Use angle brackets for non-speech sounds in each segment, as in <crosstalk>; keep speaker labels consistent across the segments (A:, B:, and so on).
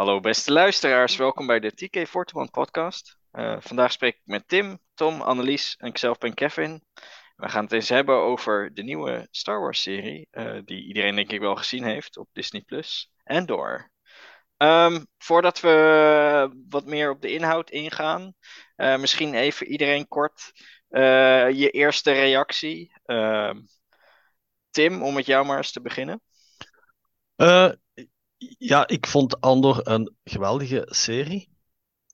A: Hallo beste luisteraars, welkom bij de TK41 podcast. Uh, vandaag spreek ik met Tim, Tom, Annelies en ikzelf ben Kevin. We gaan het eens hebben over de nieuwe Star Wars serie, uh, die iedereen denk ik wel gezien heeft op Disney Plus en door. Um, voordat we wat meer op de inhoud ingaan, uh, misschien even iedereen kort je eerste reactie. Ehm, Tim, om met jou maar eens te beginnen.
B: Ja, ik vond Andor een geweldige serie.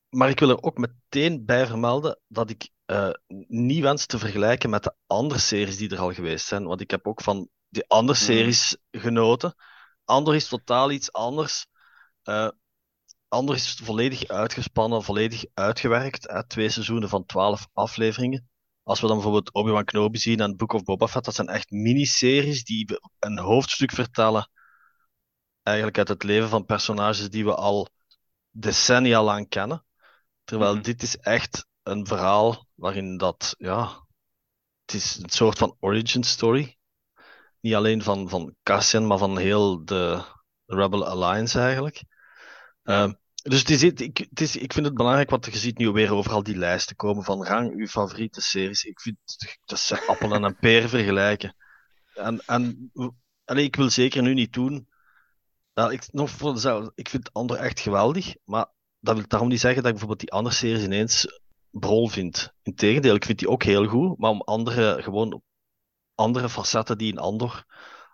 B: Maar ik wil er ook meteen bij vermelden dat ik uh, niet wens te vergelijken met de andere series die er al geweest zijn. Want ik heb ook van die andere mhm. series genoten. Andor is totaal iets anders. Uh, Andor is volledig uitgespannen, volledig uitgewerkt. Hè? Twee seizoenen van twaalf afleveringen. Als we dan bijvoorbeeld Obi-Wan Kenobi zien en Book of Boba Fett, dat zijn echt miniseries die een hoofdstuk vertellen eigenlijk uit het leven van personages die we al decennia lang kennen. Terwijl mhm. dit is echt een verhaal waarin dat, ja, het is een soort van origin story. Niet alleen van, van Cassian, maar van heel de Rebel Alliance eigenlijk. Uh, dus het is, ik, het is, ik vind het belangrijk, want je ziet nu weer overal die lijsten komen van rang uw favoriete series. Ik vind dat ze appel en <laughs> een peer vergelijken. En, en allee, ik wil zeker nu niet doen nou, ik, nog voor dezelfde, ik vind Andor echt geweldig, maar dat wil daarom niet zeggen dat ik bijvoorbeeld die andere series ineens brol vind. Integendeel, ik vind die ook heel goed, maar om andere, gewoon andere facetten die in Andor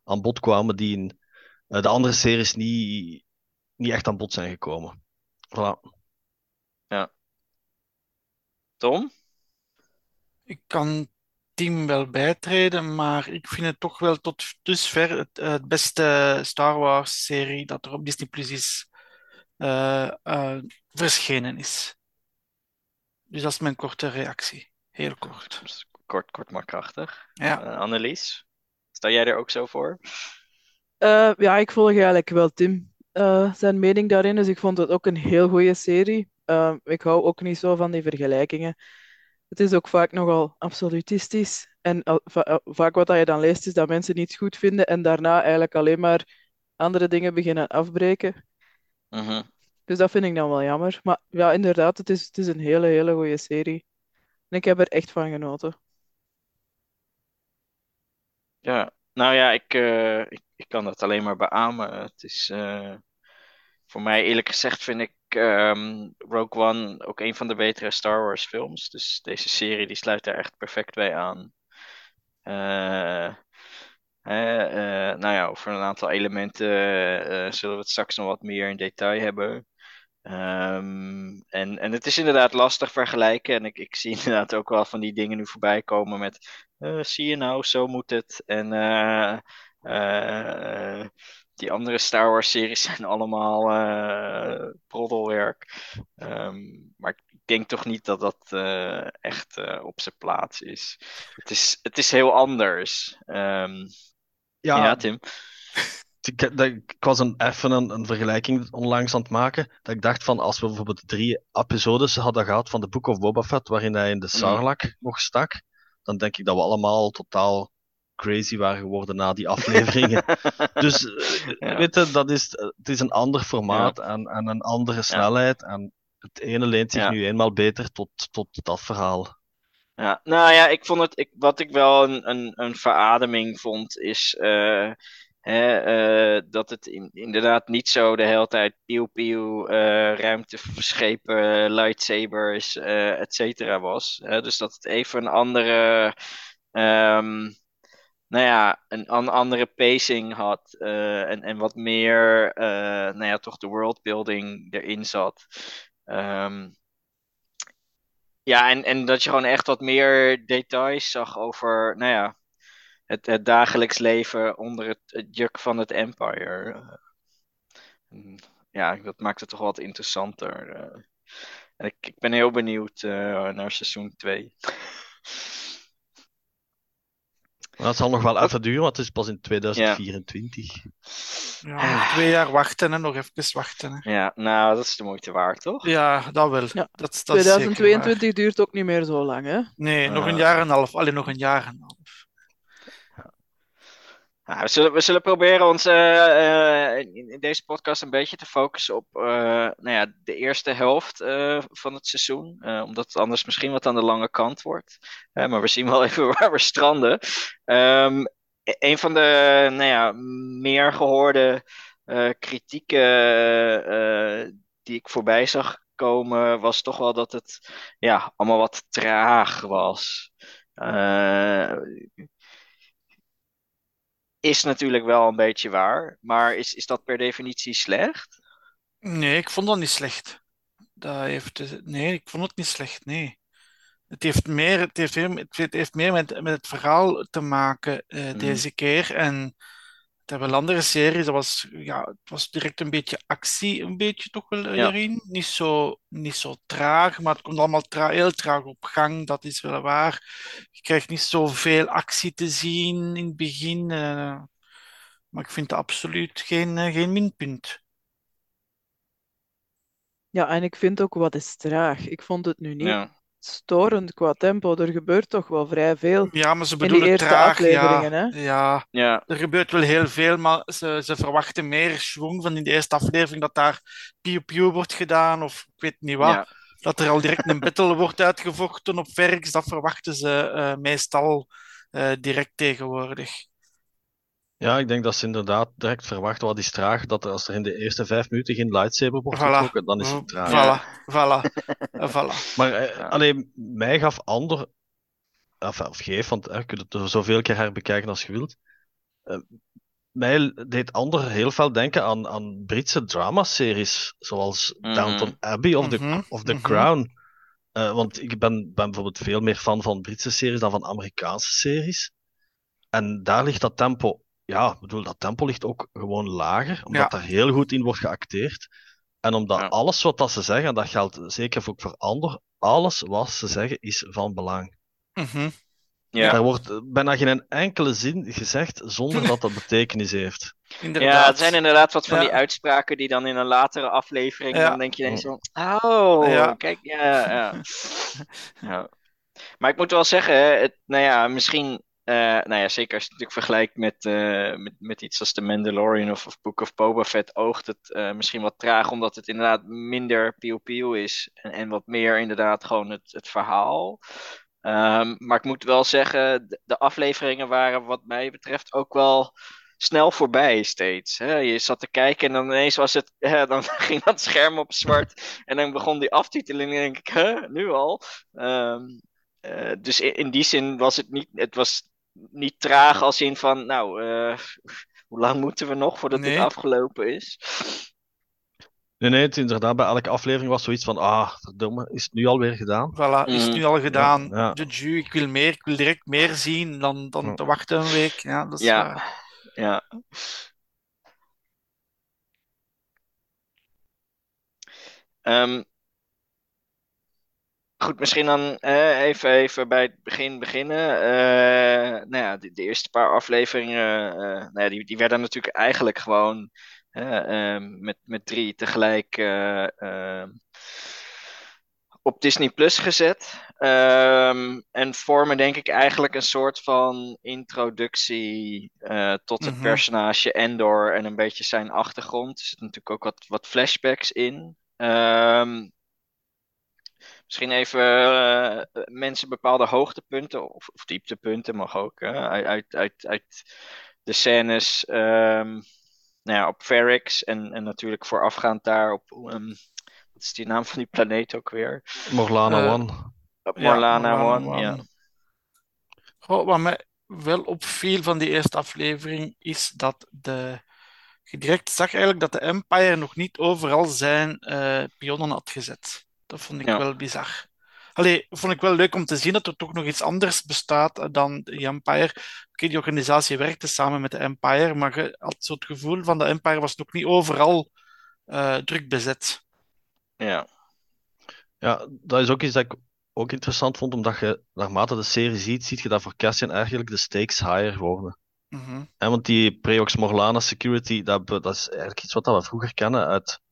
B: aan bod kwamen, die in uh, de andere series niet, niet echt aan bod zijn gekomen. Voilà.
A: Ja. Tom?
C: Ik kan team wel bijtreden, maar ik vind het toch wel tot dusver het, het beste Star Wars-serie dat er op Disney Plus is uh, uh, verschenen is. Dus dat is mijn korte reactie. Heel kort.
A: Kort, kort maar krachtig.
C: Ja.
A: Uh, Annelies, sta jij er ook zo voor?
D: ja, ik volg eigenlijk wel Tim zijn mening daarin. Dus ik vond het ook een heel goede serie. ik hou ook niet zo van die vergelijkingen het is ook vaak nogal absolutistisch. En eh, vaak wat je dan leest is dat mensen iets goed vinden en daarna eigenlijk alleen maar andere dingen beginnen afbreken.
A: Mhm.
D: Dus dat vind ik dan wel jammer. Maar ja, inderdaad, het is, het is een hele, hele goede serie. En ik heb er echt van genoten.
A: Ja, nou ja, ik, uh, ik, ik, kan dat alleen maar beamen. Het is uh, voor mij eerlijk gezegd vind ik um, Rogue One ook een van de betere Star Wars films. Dus deze serie die sluit daar echt perfect bij aan. Uh, nou ja, over een aantal elementen uh, zullen we het straks nog wat meer in detail hebben. Um, en, en het is inderdaad lastig vergelijken. En ik, ik zie <laughs> inderdaad ook wel van die dingen nu voorbij komen met... zie je nou, zo moet het. En... Uh, die andere Star Wars series <laughs> zijn allemaal uh, proddelwerk. Um, maar ik denk toch niet dat dat uh, echt uh, op zijn plaats is. Het is, het is heel anders. Um, ja, ja, Tim. <laughs>
B: Ik, ik, was een, even een, een, vergelijking onlangs aan het maken. Dat ik dacht van als we bijvoorbeeld drie episodes hadden gehad van de Book of Boba Fett, waarin hij in de. Sarlacc mm. nog stak, dan denk ik dat we allemaal totaal crazy waren geworden na die afleveringen. <laughs> dus ja. weet je, dat is, het is een ander formaat en, en een andere snelheid. En het ene leent zich nu eenmaal beter tot, tot dat verhaal.
A: Ja, nou ja, ik vond het, ik, wat ik wel een, een, een verademing vond, is uh, hè, uh, dat het in, inderdaad niet zo de hele tijd pieuw-pieuw, uh, ruimteschepen, lightsabers, et cetera was. dus dat het even een andere. Um, nou ja, een, een andere pacing had. Uh, en, en wat meer, uh, nou ja, toch de worldbuilding erin zat. Um, ja, en, en dat je gewoon echt wat meer details zag over, nou ja, het, het dagelijks leven onder het, het juk van het Empire. Uh, ja, dat maakt het toch wat interessanter. en ik, ik ben heel benieuwd naar seizoen 2. <laughs>
B: dat zal nog wel even duren, want het is pas in 2024.
C: Ja, ja twee jaar wachten en nog even wachten. Hè.
A: Ja, nou, dat is de moeite waard, toch?
C: Ja, dat wel. Ja. Dat,
D: dat 2022 duurt ook niet meer zo lang, hè?
C: Nee, nog een jaar en een half. Alleen nog een jaar en een half.
A: Nou, we, zullen, we zullen proberen ons eh, eh, in, deze podcast een beetje te focussen op eh, nou ja, de eerste helft van het seizoen. Omdat het anders misschien wat aan de lange kant wordt. Maar we zien wel <laughs> even waar we stranden. E- een van de nou ja, meer gehoorde eh, kritieken die ik voorbij zag komen, was toch wel dat het ja, allemaal wat traag was. Eh, is natuurlijk wel een beetje waar, maar is, is dat per definitie slecht?
C: Nee, ik vond dat niet slecht. Dat heeft, nee, ik vond het niet slecht, nee. Het heeft meer, het heeft het heeft meer met, met het verhaal te maken eh,
A: Mhm.
C: deze keer. En het hebben wel andere series, dat was, ja, het was direct een beetje actie, een beetje toch wel
A: Ja.
C: erin. Niet zo, niet zo traag, maar het komt allemaal tra heel traag op gang, dat is wel waar. Je krijgt niet zoveel actie te zien in het begin, eh, maar ik vind dat absoluut geen, eh, geen minpunt.
D: Ja, en ik vind ook wat is traag. Ik vond het nu niet
A: Ja,
D: storend qua tempo. Er gebeurt toch wel vrij veel
C: Ja, maar ze
D: in die
C: bedoelen traag, ja.
D: hè?
C: Ja,
A: ja,
C: er gebeurt wel heel veel, maar ze, ze verwachten meer schwung van in de eerste aflevering dat daar piu-piu wordt gedaan of ik weet niet wat.
A: ja.
C: Dat er al direct een battle <laughs> wordt uitgevochten op Verx, dat verwachten ze eh, meestal eh, direct tegenwoordig.
B: Ja, ik denk dat ze inderdaad direct verwachten wat is traag. Dat er, als er in de eerste vijf minuten geen lightsaber wordt
C: Voilà.
B: getrokken, dan is het traag.
C: Voilà, voilà, eh, <laughs> voilà.
B: Maar eh,
A: Ja.
B: alleen, mij gaf Ander, of, of geef, want eh, je kunt het er zoveel keer herbekijken als je wilt. Eh, mij deed Ander heel veel denken aan, aan Britse dramaseries, zoals
A: Mhm.
B: Downton Abbey of The,
C: Mhm,
B: of The
C: mhm.
B: Crown. Eh, want ik ben, ben bijvoorbeeld veel meer fan van Britse series dan van Amerikaanse series. En daar ligt dat tempo, ja, ik bedoel, dat tempo ligt ook gewoon lager, omdat
C: Ja.
B: daar heel goed in wordt geacteerd. En omdat
A: Ja.
B: alles wat dat ze zeggen, en dat geldt zeker ook voor Ander, alles wat ze zeggen is van belang.
C: Mhm.
A: Ja.
B: Er wordt bijna geen enkele zin gezegd zonder dat dat betekenis heeft. <laughs>
A: Ja,
C: Inderdaad.
A: het zijn inderdaad wat van
C: Ja.
A: die uitspraken die dan in een latere aflevering,
C: Ja.
A: dan denk je ineens van, oh,
C: Ja.
A: kijk, ja, ja. <laughs> ja. Maar ik moet wel zeggen, hè, het, nou ja, misschien, eh, nou ja, zeker als je het natuurlijk vergelijkt met, eh, met, met iets als The Mandalorian of, of Book of Boba Fett, oogt het eh, misschien wat traag, omdat het inderdaad minder piu-piu is en, en wat meer inderdaad gewoon het, het verhaal. Ehm, maar ik moet wel zeggen, de, de afleveringen waren wat mij betreft ook wel snel voorbij steeds. Hè? Je zat te kijken en dan ineens was het, <laughs> hè, dan <laughs> ging dat scherm op zwart <laughs> en dan begon die aftiteling en denk ik, huh, nu al? Ehm, eh, dus in, in die zin was het niet, het was niet traag als in van, nou, eh, <laughs> hoe lang moeten we nog voordat
C: Nee.
A: dit afgelopen is?
B: Nee, nee, het, inderdaad, bij elke aflevering was zoiets van, ah, verdomme, is het nu alweer gedaan?
C: Voilà, is
A: Mhm.
C: nu al gedaan.
B: Ja.
C: De Ju, ik wil meer, ik wil direct meer zien dan, dan
B: Ja.
C: te wachten een week. Ja, dat is
A: Ja, ja. Ehm, goed, misschien dan eh, even, even bij het begin beginnen. Eh, nou ja, de, de eerste paar afleveringen, eh, nou ja, die, die werden natuurlijk eigenlijk gewoon eh, ehm, met, met drie tegelijk eh, ehm, op Disney Plus gezet. Ehm, en vormen denk ik eigenlijk een soort van introductie tot het
C: Mhm.
A: personage Endor en een beetje zijn achtergrond. Er zitten natuurlijk ook wat, wat flashbacks in. Ehm, misschien even eh, mensen bepaalde hoogtepunten of, of dieptepunten mag ook hè, uit, uit, uit, de scènes ehm, nou ja, op Ferrix en, en natuurlijk voorafgaand daar op ehm, wat is die naam van die planeet ook weer?
B: Morlana
C: Eh,
B: One.
A: Op
C: Ja,
A: Morlana One, ja.
C: Goh, wat mij wel opviel van die eerste aflevering is dat de, je direct zag eigenlijk dat de Empire nog niet overal zijn eh pionnen had gezet. Dat vond ik
A: Ja.
C: wel bizar. Allee, vond ik wel leuk om te zien dat er toch nog iets anders bestaat dan de Empire. Oké, die organisatie werkte samen met de Empire, maar je had zo het gevoel van de Empire was nog niet overal eh, druk bezet.
A: Ja,
B: Ja, dat is ook iets dat ik ook interessant vond, omdat je naarmate de serie ziet, ziet je dat voor Cassian eigenlijk de stakes higher worden.
C: Mhm.
B: Hè, want die Preox Morlana Security, dat, dat is eigenlijk iets wat we vroeger kennen uit eh,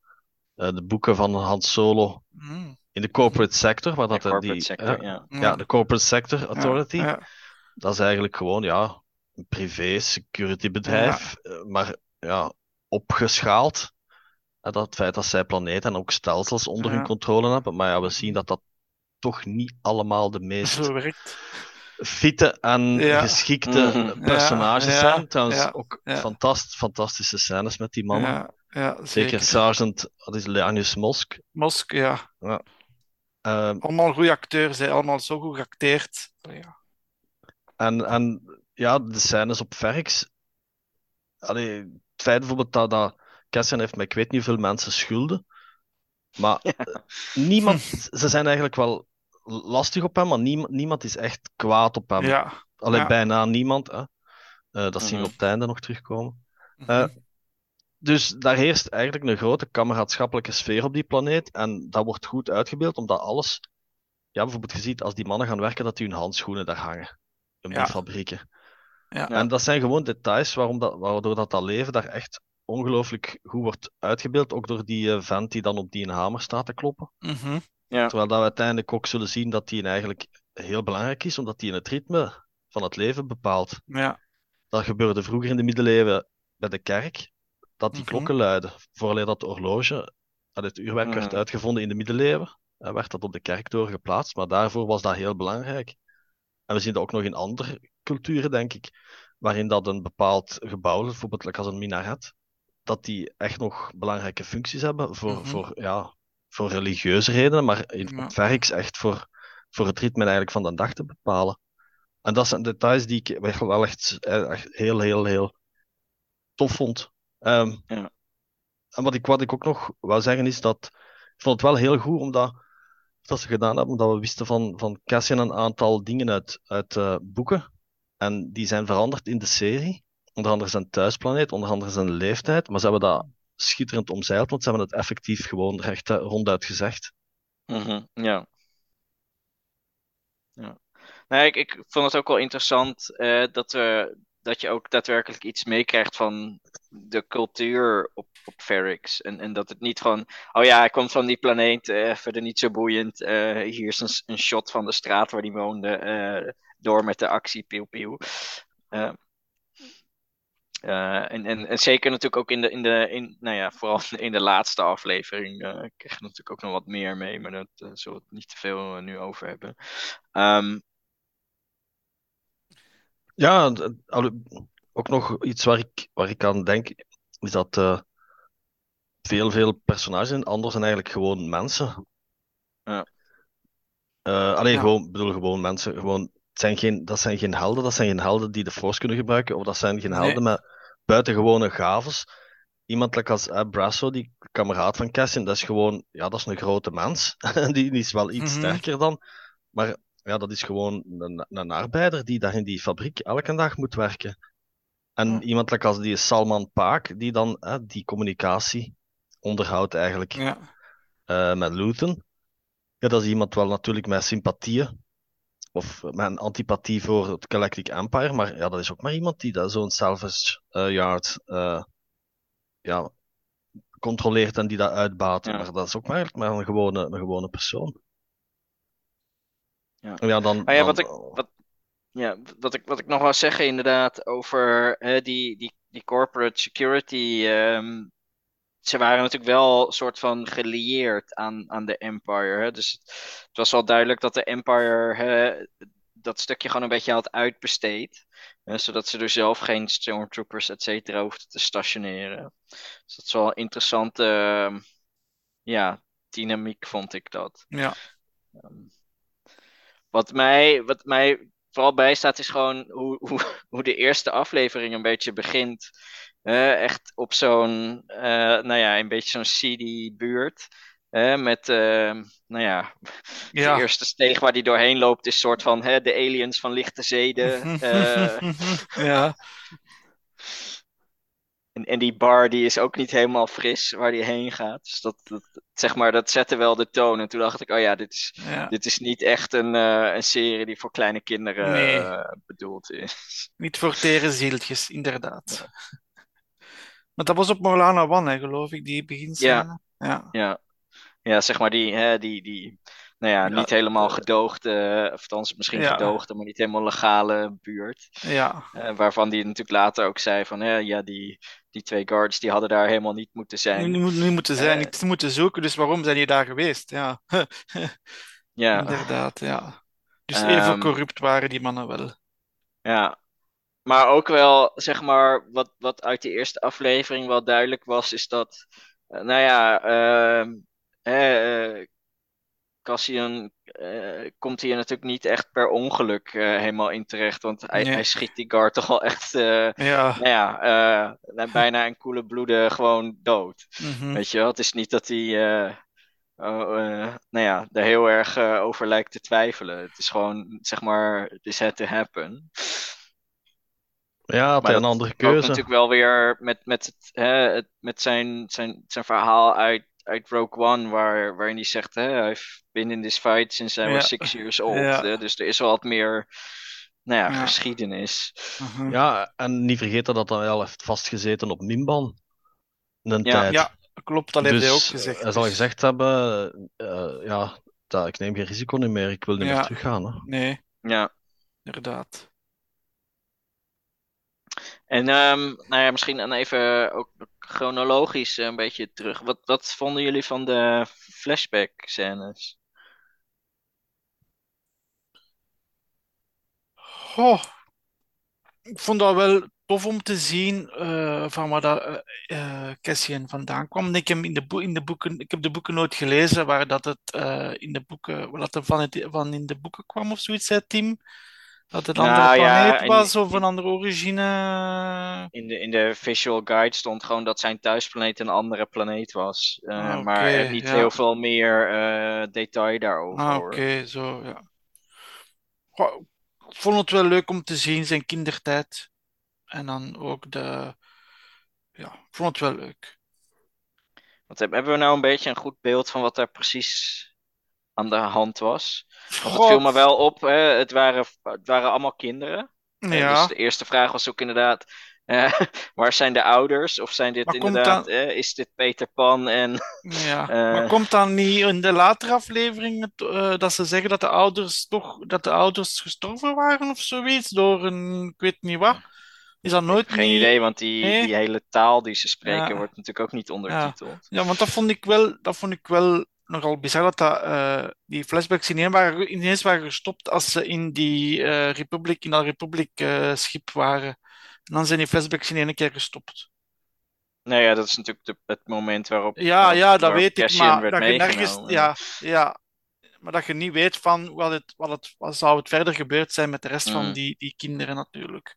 B: de boeken van Han Solo
C: Mhm.
B: in de corporate sector, waar dat
A: de corporate
B: die,
A: sector, ja.
B: ja, de Corporate Sector Authority,
C: Ja, ja.
B: dat is eigenlijk gewoon, ja, een privé security bedrijf, eh, maar ja, opgeschaald. Eh, dat het feit dat zij planeten en ook stelsels onder hun controle hebben. Maar ja, we zien dat dat toch niet allemaal de meest
C: Zo werkt.
B: fitte en
C: Ja.
B: geschikte
A: Mhm.
B: personages
C: Ja,
B: zijn. Trouwens,
C: ja,
B: ook
C: ja.
B: fantast, fantastische scènes met die mannen.
C: Ja, ja,
B: Zeker
C: zeker.
B: Sergeant, wat is Leonius Mosk.
C: Mosk, ja.
B: Ehm,
C: Allemaal goede acteurs, hè. Allemaal zo goed geacteerd. Ja.
B: En, en ja, de scènes op Verx. Allee, het feit bijvoorbeeld dat, dat Cassian heeft met ik weet niet hoeveel mensen schulden. Maar eh, niemand, <laughs> ze zijn eigenlijk wel lastig op hem, maar niemand, niemand is echt kwaad op hem.
C: Ja.
B: Allee,
C: ja.
B: bijna niemand. Hè. Eh, dat zien we
A: Mhm.
B: op het einde nog terugkomen.
C: Mhm.
B: Dus daar heerst eigenlijk een grote kameraadschappelijke sfeer op die planeet. En dat wordt goed uitgebeeld, omdat alles. Ja, bijvoorbeeld, je ziet als die mannen gaan werken, dat die hun handschoenen daar hangen. In die
C: Ja.
B: fabrieken.
C: Ja.
B: En dat zijn gewoon details waarom dat, waardoor dat, dat leven daar echt ongelooflijk goed wordt uitgebeeld. Ook door die eh, vent die dan op die een hamer staat te kloppen.
C: Mhm.
B: Terwijl dat we uiteindelijk ook zullen zien dat die eigenlijk heel belangrijk is, omdat die het ritme van het leven bepaalt.
C: Ja.
B: Dat gebeurde vroeger in de middeleeuwen bij de kerk, dat die
C: Mhm.
B: klokken luiden. Vooraleer dat de horloge, dat het uurwerk werd
A: Mhm.
B: uitgevonden in de middeleeuwen, eh, werd dat op de kerktoren geplaatst, maar daarvoor was dat heel belangrijk. En we zien dat ook nog in andere culturen, denk ik, waarin dat een bepaald gebouw, bijvoorbeeld als een minaret, dat die echt nog belangrijke functies hebben voor,
C: Mhm.
B: voor, ja, voor religieuze redenen, maar in,
C: Ja.
B: echt voor, voor het ritme eigenlijk van de dag te bepalen. En dat zijn details die ik wel wel echt, eh, echt heel, heel, heel tof vond. Ehm,
A: Ja.
B: En wat ik, wat ik ook nog wou zeggen is dat ik vond het wel heel goed omdat dat ze gedaan hebben, omdat we wisten van, van Cassian een aantal dingen uit, uit eh, boeken. En die zijn veranderd in de serie. Onder andere zijn thuisplaneet, onder andere zijn leeftijd. Maar ze hebben dat schitterend omzeild, want ze hebben het effectief gewoon recht eh, ronduit gezegd.
A: Mhm, ja. ja. Nee, ik, ik vond het ook wel interessant eh, dat, we, dat je ook daadwerkelijk iets meekrijgt van de cultuur op, op Ferrix. En, en dat het niet gewoon, oh ja, hij komt van die planeet, eh, verder niet zo boeiend. eh, hier is een, shot van de straat waar hij woonde, eh, door met de actie, pieuw en, en, en zeker natuurlijk ook in de, in de in, nou ja, vooral <laughs> in de laatste aflevering kreeg je natuurlijk ook nog wat meer mee, maar daar zullen we het niet te veel nu over hebben. Um,
B: ja, ook nog iets waar ik, waar ik aan denk, is dat uh, veel, veel personages in Andor zijn eigenlijk gewoon mensen.
A: Ja.
B: Uh, alleen
C: Ja.
B: gewoon, bedoel gewoon mensen, gewoon, het zijn geen, dat zijn geen helden, dat zijn geen helden die de Force kunnen gebruiken, of dat zijn geen
C: Nee.
B: helden met buitengewone gaves. Iemand like als uh, Brasso, die kameraad van Cassian, dat is gewoon, ja, dat is een grote mens. die, <laughs> die is wel iets
C: Mhm.
B: sterker dan, maar ja, dat is gewoon een, een arbeider die daar in die fabriek elke dag moet werken. En
C: Ja.
B: iemand als die Salman Paak, die dan eh, die communicatie onderhoudt eigenlijk
C: Ja.
B: eh, met Luton. Ja, dat is iemand wel natuurlijk met sympathieën. Of met een antipathie voor het Galactic Empire. Maar ja, dat is ook maar iemand die dat zo'n Salvage eh, Yard eh, ja, controleert en die dat uitbaat.
A: Ja.
B: Maar dat is ook maar, maar een gewone, een gewone persoon.
A: Ja.
B: Ja, dan,
A: Maar ja,
B: dan-
A: wat ik, wat, ja, wat ik, wat ik nog wel zeggen inderdaad over hè, die, die, die corporate security. ehm, ze waren natuurlijk wel een soort van gelieerd aan, aan de Empire. Hè? Dus het, het was wel duidelijk dat de Empire hè, dat stukje gewoon een beetje had uitbesteed. Hè, zodat ze er zelf geen stormtroopers, et cetera, hoefden te stationeren. Dus dat is wel een interessante ehm, ja, dynamiek, vond ik dat.
C: Ja.
A: Wat mij, wat mij vooral bijstaat is gewoon hoe, hoe, hoe de eerste aflevering een beetje begint. Echt op zo'n, eh, nou ja, een beetje zo'n seedy buurt. Met, eh, nou ja,
C: Ja.
A: de eerste steeg waar die doorheen loopt is soort van hè, de aliens van lichte zeden. <laughs> eh,
C: ja.
A: En, en die bar die is ook niet helemaal fris waar die heen gaat. Dus dat, dat, zeg maar, dat zette wel de toon. En toen dacht ik, oh ja, dit is,
C: ja.
A: dit is niet echt een, eh, een serie die voor kleine kinderen
C: Nee.
A: eh, bedoeld is.
C: Niet voor tere zieltjes, inderdaad. <laughs> Maar dat was op Morlana One, hè, geloof ik, die beginscène. Ja.
A: Ja, ja zeg maar die, hè, die, die nou ja,
C: Ja,
A: niet helemaal
C: de-
A: gedoogde, of althans misschien
C: Ja.
A: gedoogde, maar niet helemaal legale buurt.
C: Ja,
A: Eh, waarvan die natuurlijk later ook zei van, hè, ja, die, die twee guards die hadden daar helemaal niet moeten zijn.
C: nu, nu moeten zijn,
A: Eh.
C: niet moeten zoeken, dus waarom zijn die daar geweest? Ja, <laughs>
A: Ja,
C: inderdaad, ja. Dus even
A: Ehm,
C: corrupt waren die mannen wel.
A: ja. Maar ook wel, zeg maar, wat, wat uit die eerste aflevering wel duidelijk was, is dat, eh, nou ja, ehm, hè, eh, Cassian eh, komt hier natuurlijk niet echt per ongeluk eh, helemaal in terecht, want hij,
C: Nee.
A: hij schiet die guard toch al echt, eh,
C: Ja,
A: nou ja, eh, bijna in koele bloeden gewoon dood.
C: mhm.
A: Weet je wel, het is niet dat hij, eh, oh, eh, nou ja, er heel erg over lijkt te twijfelen. Het is gewoon, zeg maar, this had to happen.
B: Ja, had
A: Maar
B: hij een andere
A: Ook
B: keuze.
A: natuurlijk wel weer met, met, het, hè, het, met zijn, zijn, zijn verhaal uit, uit Rogue One, waar, waarin hij zegt, hè, I've been in this fight since I was
C: Ja.
A: six years old.
C: Ja.
A: hè. dus er is wel wat meer, nou ja,
C: Ja.
A: geschiedenis.
C: Mhm.
B: Ja, en niet vergeten dat hij al heeft vastgezeten op Nimban. Een
A: Ja.
B: tijd.
C: Ja, klopt, dat heeft
B: dus
C: hij ook gezegd.
B: hij zal gezegd hebben, eh, ja, dat, ik neem geen risico niet meer, ik wil niet
C: Ja.
B: meer teruggaan. Hè.
C: Nee,
A: Ja.
C: inderdaad.
A: En ehm, nou ja, misschien dan even ook chronologisch een beetje terug. Wat, wat vonden jullie van de flashback scènes?
C: Goh, ik vond dat wel tof om te zien eh, van waar dat eh eh, Cassian vandaan kwam. Ik heb, in de in de boeken, ik heb de boeken nooit gelezen waar dat het eh, in de boeken, dat van, het, van in de boeken kwam of zoiets, zei Tim. Dat het een
A: Nou,
C: andere
A: ja,
C: planeet
A: in-
C: was of een andere origine.
A: In de, in de visual guide stond gewoon dat zijn thuisplaneet een andere planeet was. Eh,
C: Ah,
A: maar niet
C: ja.
A: heel veel meer eh, detail daarover.
C: Ah, oké, zo, ja. Goh, ik vond het wel leuk om te zien, zijn kindertijd. En dan ook de... Ja, ik vond het wel leuk.
A: Heb- hebben we nou een beetje een goed beeld van wat daar precies aan de hand was? Het viel me wel op, hè, het, waren, het waren allemaal kinderen.
C: Ja,
A: Dus de eerste vraag was ook inderdaad, eh, <laughs> waar zijn de ouders? Of zijn dit
C: Maar
A: inderdaad,
C: dan-
A: eh, is dit Peter Pan en... <laughs>
C: ja.
A: Eh.
C: Maar komt dan niet in de latere afleveringen dat ze zeggen dat de ouders toch dat de ouders gestorven waren of zoiets door een ik weet niet wat? Is dat nooit
A: Geen
C: niet-
A: idee, want die,
C: Nee.
A: die hele taal die ze spreken
C: Ja.
A: wordt natuurlijk ook niet ondertiteld.
C: Ja, want dat vond ik wel, dat vond ik wel nogal bizar dat, dat eh, die flashbacks ineens waren, ineens waren gestopt als ze in die eh Republic, in dat Republic eh, schip waren. En dan zijn die flashbacks in één keer gestopt.
A: Nou ja, dat is natuurlijk de- het moment waarop,
C: Ja, ja, dat weet ik, maar dat je nergens, ja, ja, maar dat je niet weet van wat het, wat het, wat zou het verder gebeurd zijn met de rest van
A: Mm.
C: die, die kinderen natuurlijk.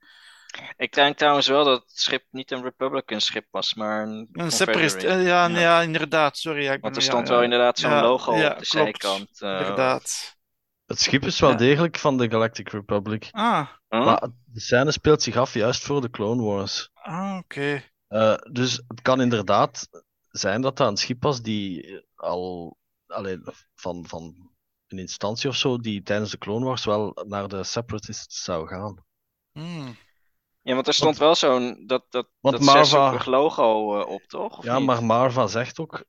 A: Ik denk trouwens wel dat het schip niet een Republican schip was, maar een
C: Een eh, ja,
A: Ja.
C: ja, inderdaad, sorry. Ja, ik
A: Want
C: ben-
A: er
C: ja,
A: stond
C: ja,
A: wel inderdaad zo'n
C: ja,
A: logo
C: ja,
A: op de
C: klopt.
A: zijkant. eh,
C: Inderdaad.
B: Het schip is wel
C: Ja.
B: degelijk van de Galactic Republic.
C: Ah,
A: huh?
B: Maar de scène speelt zich af juist voor de Clone Wars.
C: ah oké.
B: Eh, dus het kan inderdaad zijn dat dat een schip was die al alleen van, van een instantie of zo, die tijdens de Clone Wars wel naar de Separatists zou gaan.
C: Hmm.
A: Ja, want er stond wel zo'n dat, dat, dat
B: Marva-
A: logo eh, op, toch? Of
B: Ja,
A: niet?
B: maar Marva zegt ook,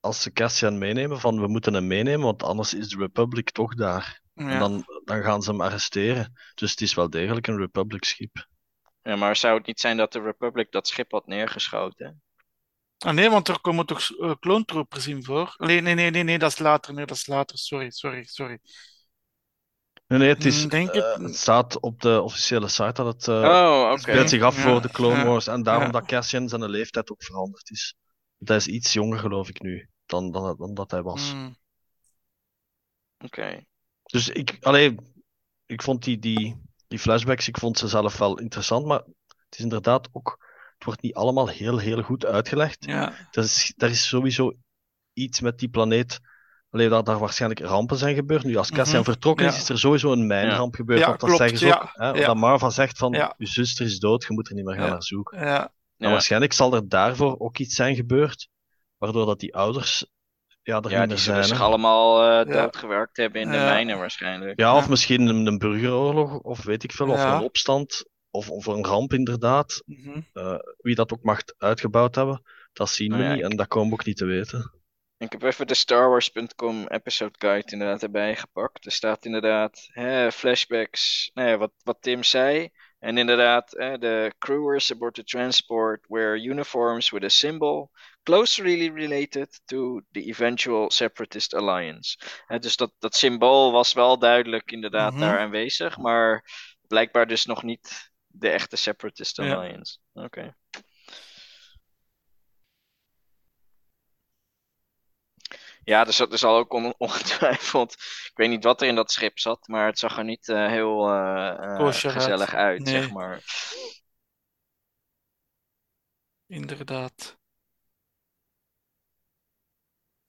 B: als ze Cassian meenemen, van we moeten hem meenemen, want anders is de Republic toch daar. En dan, dan gaan ze hem arresteren. Dus het is wel degelijk een Republic schip.
A: Ja, maar zou het niet zijn dat de Republic dat schip had neergeschoten?
C: Ah, nee, want er komen toch uh, kloontroopers in voor? Nee, nee, nee, nee, nee, dat is later. Nee, dat is later. Sorry, sorry, sorry.
B: Nee, nee, het, is,
C: Mm, denk
B: eh, het staat op de officiële site dat het eh,
A: oh,
B: speelt zich af
C: Ja,
B: voor de Clone Wars. En daarom dat Cassian zijn leeftijd ook veranderd is. Want hij is iets jonger, geloof ik nu, dan, dan, dan dat hij was.
C: Hmm.
A: Oké.
B: Dus ik, allee, ik vond die, die, die flashbacks, ik vond ze zelf wel interessant, maar het is inderdaad ook, het wordt niet allemaal heel, heel goed uitgelegd.
C: Ja,
B: Er is, er is sowieso iets met die planeet, allee, dat daar waarschijnlijk rampen zijn gebeurd. Nu, als Cassian
C: Mhm,
B: vertrokken is,
C: ja.
B: is er sowieso een mijnramp gebeurd.
C: Ja,
B: want dat
C: klopt,
B: zeggen ze
C: ja,
B: ook, hè,
C: ja.
B: dat Marva zegt van,
C: Ja.
B: je zuster is dood, je moet er niet meer gaan
C: Ja.
B: naar zoeken.
C: ja,
B: waarschijnlijk zal er daarvoor ook iets zijn gebeurd, waardoor dat die ouders ja, er
A: Ja,
B: niet
A: die
B: meer
A: zullen zich allemaal eh,
C: Ja.
A: doodgewerkt hebben in de mijnen waarschijnlijk.
B: Ja, of misschien een, een burgeroorlog, of weet ik veel, of een opstand, of, of een ramp inderdaad.
C: mhm.
B: Wie dat ook mag uitgebouwd hebben, dat zien we
A: ja,
B: niet en dat komen we ook niet te weten.
A: Ik heb even de Star Wars.com episode guide inderdaad erbij gepakt. Er staat inderdaad hè, flashbacks, nou ja, wat, wat Tim zei. En inderdaad, de crewers aboard the transport wear uniforms with a symbol closely related to the eventual separatist alliance. dus dat, dat symbool was wel duidelijk inderdaad
C: Mhm.
A: daar aanwezig, maar blijkbaar dus nog niet de echte separatist
C: Ja.
A: alliance. Oké. Ja, er, zat, er zal ook on- ongetwijfeld. Ik weet niet wat er in dat schip zat, maar het zag er niet eh, heel eh, eh, gezellig uit,
C: Nee.
A: zeg maar.
C: Inderdaad.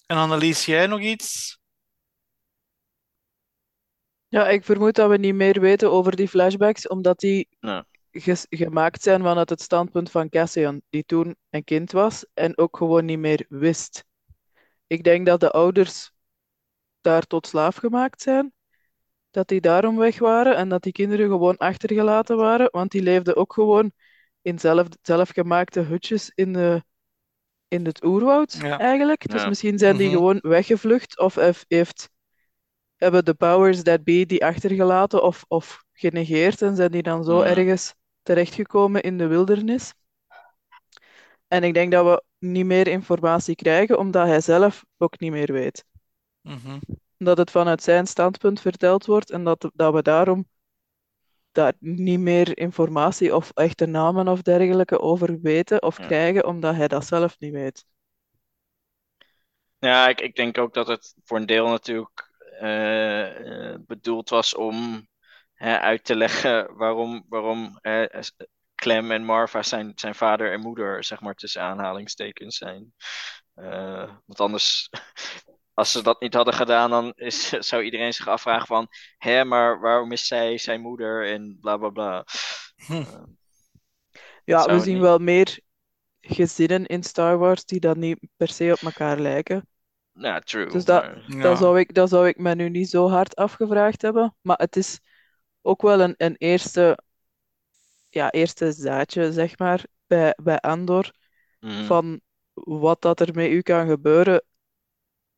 C: En Annelies, jij nog iets?
D: Ja, ik vermoed dat we niet meer weten over die flashbacks, omdat die gemaakt zijn vanuit het standpunt van Cassian, die toen een kind was en ook gewoon niet meer wist. Ik denk dat de ouders daar tot slaaf gemaakt zijn, dat die daarom weg waren en dat die kinderen gewoon achtergelaten waren, want die leefden ook gewoon in zelf, zelfgemaakte hutjes in, de, in het oerwoud
C: Ja.
D: eigenlijk. Dus
A: Ja.
D: misschien zijn die
C: Mhm.
D: gewoon weggevlucht of heeft, hebben de powers that be die achtergelaten of, of genegeerd en zijn die dan zo
A: Mhm.
D: ergens terechtgekomen in de wildernis. En ik denk dat we niet meer informatie krijgen, omdat hij zelf ook niet meer weet.
C: Mhm.
D: Dat het vanuit zijn standpunt verteld wordt en dat, dat we daarom daar niet meer informatie of echte namen of dergelijke over weten of
A: Ja.
D: krijgen, omdat hij dat zelf niet weet.
A: Ja, ik, ik denk ook dat het voor een deel natuurlijk eh, eh, bedoeld was om hè, uit te leggen waarom, waarom Clem en Marva zijn, zijn vader en moeder, zeg maar, tussen aanhalingstekens zijn. Eh, want anders, <laughs> als ze dat niet hadden gedaan, dan is, <laughs> zou iedereen zich afvragen van, hè, maar waarom is zij zijn moeder en bla bla bla.
C: Hm.
A: Eh,
D: Ja, we zien
A: niet?
D: wel meer gezinnen in Star Wars die dan niet per se op elkaar lijken.
A: nou, true.
D: Dus dat-
A: maar-
C: Ja.
D: Dat zou ik, dat zou ik me nu niet zo hard afgevraagd hebben. Maar het is ook wel een, een eerste, ja, eerste zaadje, zeg maar, bij, bij Andor.
A: Mhm.
D: Van wat dat er met u kan gebeuren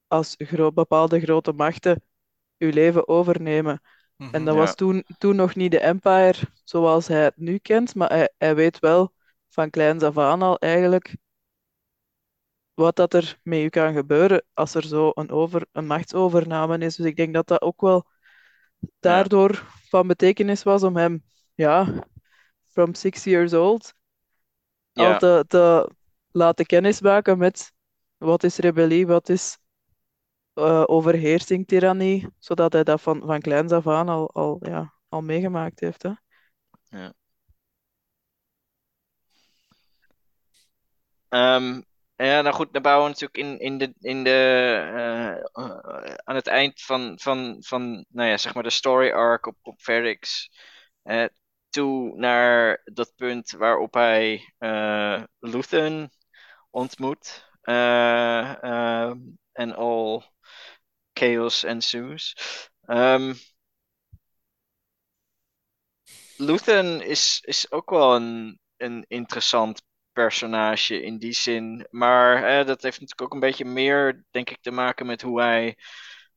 D: als gro- bepaalde grote machten uw leven overnemen. En
C: Mhm.
D: dat
A: Ja.
D: was toen, toen nog niet de Empire zoals hij het nu kent, maar hij, hij weet wel van kleins af aan al eigenlijk wat dat er met u kan gebeuren als er zo een, over, een machtsovername is. Dus ik denk dat dat ook wel daardoor van betekenis was om hem, ja, from six years old, al
A: Ja.
D: te, te laten kennismaken met wat is rebellie, wat is eh, overheersing, tirannie, zodat hij dat van, van kleins af aan al, al, ja, al meegemaakt heeft. Hè?
A: Ehm, ja, nou goed, dan bouwen we natuurlijk in, in de, in de, eh, eh, aan het eind van, van, van nou ja, zeg maar de story arc op, op Ferrix naar dat punt waarop hij eh Luthen ontmoet. Eh, ehm, en all chaos ensues. Ehm Luthen is, is ook wel een, een interessant personage in die zin. Maar eh, dat heeft natuurlijk ook een beetje meer, denk ik, te maken met hoe hij,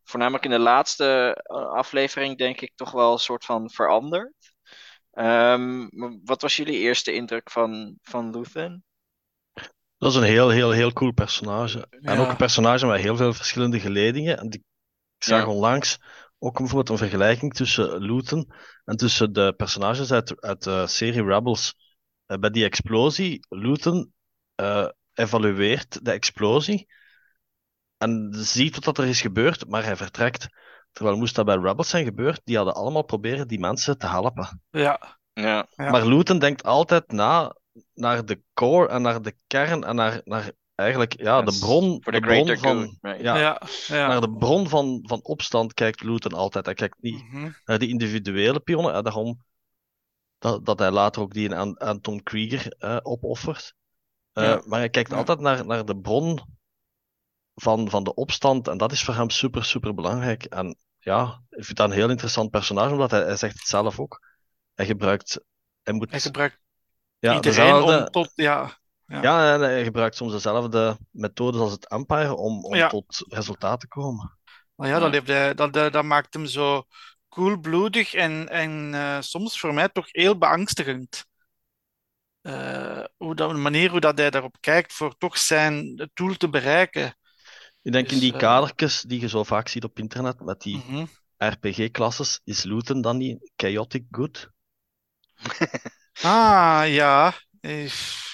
A: voornamelijk in de laatste eh, aflevering, denk ik, toch wel een soort van verandert. Ehm, wat was jullie eerste indruk van, van Luthen?
B: Dat is een heel, heel, heel cool personage. En ook een personage met heel veel verschillende geledingen. En die, ik zag
A: Ja.
B: onlangs ook bijvoorbeeld een vergelijking tussen Luton en tussen de personages uit, uit de serie Rebels. Eh, bij die explosie, Luton eh, evalueert de explosie en ziet wat er is gebeurd, maar hij vertrekt. Terwijl moest dat bij Rebels zijn gebeurd, die hadden allemaal proberen die mensen te helpen.
C: Ja.
A: Ja,
C: Ja.
B: Maar Luton denkt altijd na naar de core en naar de kern en naar, naar eigenlijk ja, de bron,
A: voor de
B: bron van,
A: good. right.
B: ja,
C: Ja. Ja.
B: naar de bron van, van opstand kijkt Luton altijd. Hij kijkt niet
C: Mhm.
B: naar die individuele pionnen. En daarom dat, dat hij later ook die aan, aan Tom Krieger eh, opoffert. Eh,
C: Ja.
B: Maar hij kijkt
C: Ja.
B: altijd naar, naar de bron van, van de opstand. En dat is voor hem super, super belangrijk. En ja, ik vind dat een heel interessant personage, omdat hij, hij zegt het zelf ook. Hij gebruikt... Hij moet...
C: Hij gebruikt
B: ja,
C: iedereen
B: dezelfde-
C: om tot, ja, Ja.
B: Ja, en hij gebruikt soms dezelfde methodes als het Empire om, om
C: Ja.
B: tot resultaat te komen.
C: Maar ja, dat, heeft hij- dat, dat, dat maakt hem zo koelbloedig en, en eh, soms voor mij toch heel beangstigend. Eh, hoe dat, de manier hoe dat hij daarop kijkt voor toch zijn doel te bereiken.
B: Ik denk in
C: Dus,
B: die
C: eh,
B: kadertjes die je zo vaak ziet op internet met die
C: Mhm.
B: RPG-klasses, is looten dan niet chaotic good? <laughs>
C: Ah, ja.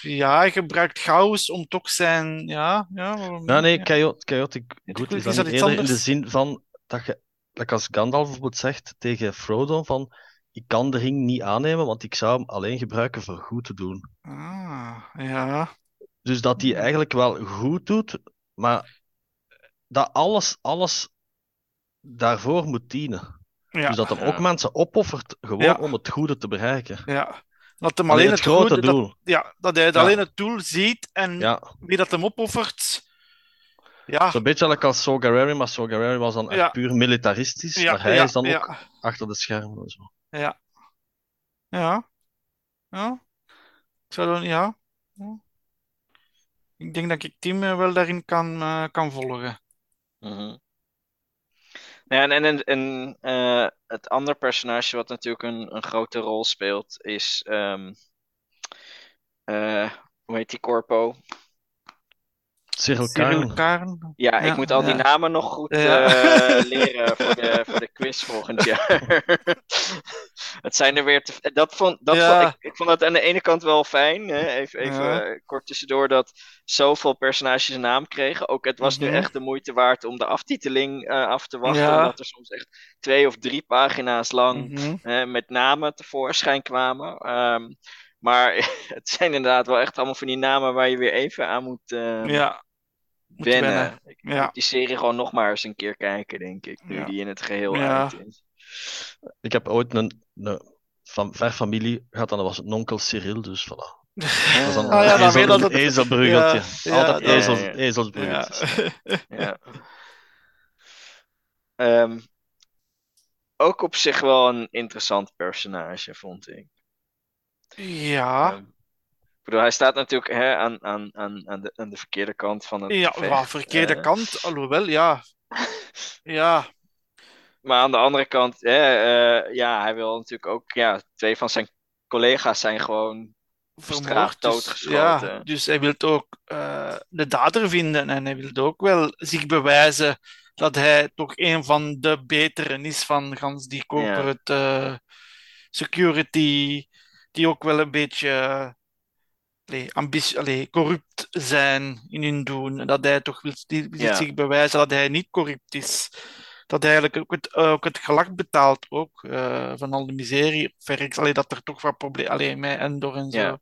C: Ja, hij gebruikt chaos om toch zijn... Ja, ja, waarom
B: Ja, nee, chaotic
C: Is
B: good
C: dat
B: is dan
C: iets
B: niet eerder in de zin van dat je, like als Gandalf bijvoorbeeld zegt tegen Frodo van ik kan de ring niet aannemen, want ik zou hem alleen gebruiken voor goed te doen.
C: Ah, ja.
B: Dus dat hij eigenlijk wel goed doet, maar dat alles, alles daarvoor moet dienen.
C: Ja,
B: Dus dat hem
A: Ja.
B: ook mensen opoffert gewoon
C: Ja.
B: om het goede te bereiken.
C: ja. Dat hem
B: Alleen
C: alleen
B: het
C: het
B: grote
C: goede... dat-
B: doel.
C: ja, dat hij
B: Ja.
C: alleen het doel ziet en
B: Ja,
C: wie dat hem opoffert... Ja,
B: zo'n beetje like als Saw Gerrera, maar Gerrera was dan echt puur militaristisch,
C: ja,
B: maar hij
C: ja,
B: is dan
C: ja,
B: ook achter de schermen en zo.
C: ja. Ja. Ja. Ik zou dan... Ja. Ja. Ik denk dat ik Tim eh, wel daarin kan, eh, kan volgen.
A: Mhm. Ja, en en, en, eh, het andere personage wat natuurlijk een, een grote rol speelt is. ehm, eh, hoe heet die corpo?
B: Cyril
C: Cyril
B: Karn.
C: Karn.
A: Ja, ik moet al die namen nog goed
C: Ja.
A: eh, <laughs> leren voor de, voor de quiz volgend jaar. <laughs> Het zijn er weer te, dat vond, dat
C: Ja.
A: vond, ik, ik vond dat aan de ene kant wel fijn. Hè? Even, even
C: Ja.
A: kort tussendoor dat zoveel personages een naam kregen. Ook het was
C: Mhm.
A: nu echt de moeite waard om de aftiteling eh, af te wachten.
C: Ja.
A: Omdat er soms echt twee of drie pagina's lang
C: Mhm.
A: hè, met namen tevoorschijn kwamen. Ehm, maar <laughs> het zijn inderdaad wel echt allemaal van die namen waar je weer even aan moet eh,
C: Ja. Moet
A: wennen.
C: wennen.
A: Ik
C: Ja.
A: moet die serie gewoon nog maar eens een keer kijken, denk ik. Nu
C: Ja.
A: die in het geheel
C: Ja.
A: uit is.
B: Ik heb ooit een, een van ver familie gehad en dat was een onkel Cyril, dus voilà. Dat is
A: Ah,
C: ja,
B: ezel-
C: dat het-
B: ezelbruggeltje.
C: Ja,
B: Altijd
C: ja,
B: ezels,
A: ja.
B: ezelsbruggeltjes.
C: Ja.
A: Ja. <laughs> <laughs> Ehm, ook op zich wel een interessant personage, vond ik.
C: Ja.
A: Ehm, ik bedoel, hij staat natuurlijk hè, aan, aan, aan, aan, de, aan de verkeerde kant van het
C: Ja, wel, verkeerde
A: eh.
C: kant, alhoewel, ja. <laughs> Ja,
A: Maar aan de andere kant, hè, eh, ja, hij wil natuurlijk ook, ja, twee van zijn collega's zijn gewoon
C: vermoord. Dus, ja, dus hij wil ook eh, de dader vinden en hij wil ook wel zich bewijzen dat hij toch een van de beteren is van gans die corporate eh, security, die ook wel een beetje allee, ambitie, allee, corrupt zijn in hun doen. En dat hij toch wil, die, wil
A: Ja.
C: zich bewijzen dat hij niet corrupt is. Dat hij eigenlijk ook het, eh, ook het gelak betaalt ook, eh, van al de miserie. Verreks, allee, dat er toch wat problemen... Allee, met Endor en zo.
A: Ja.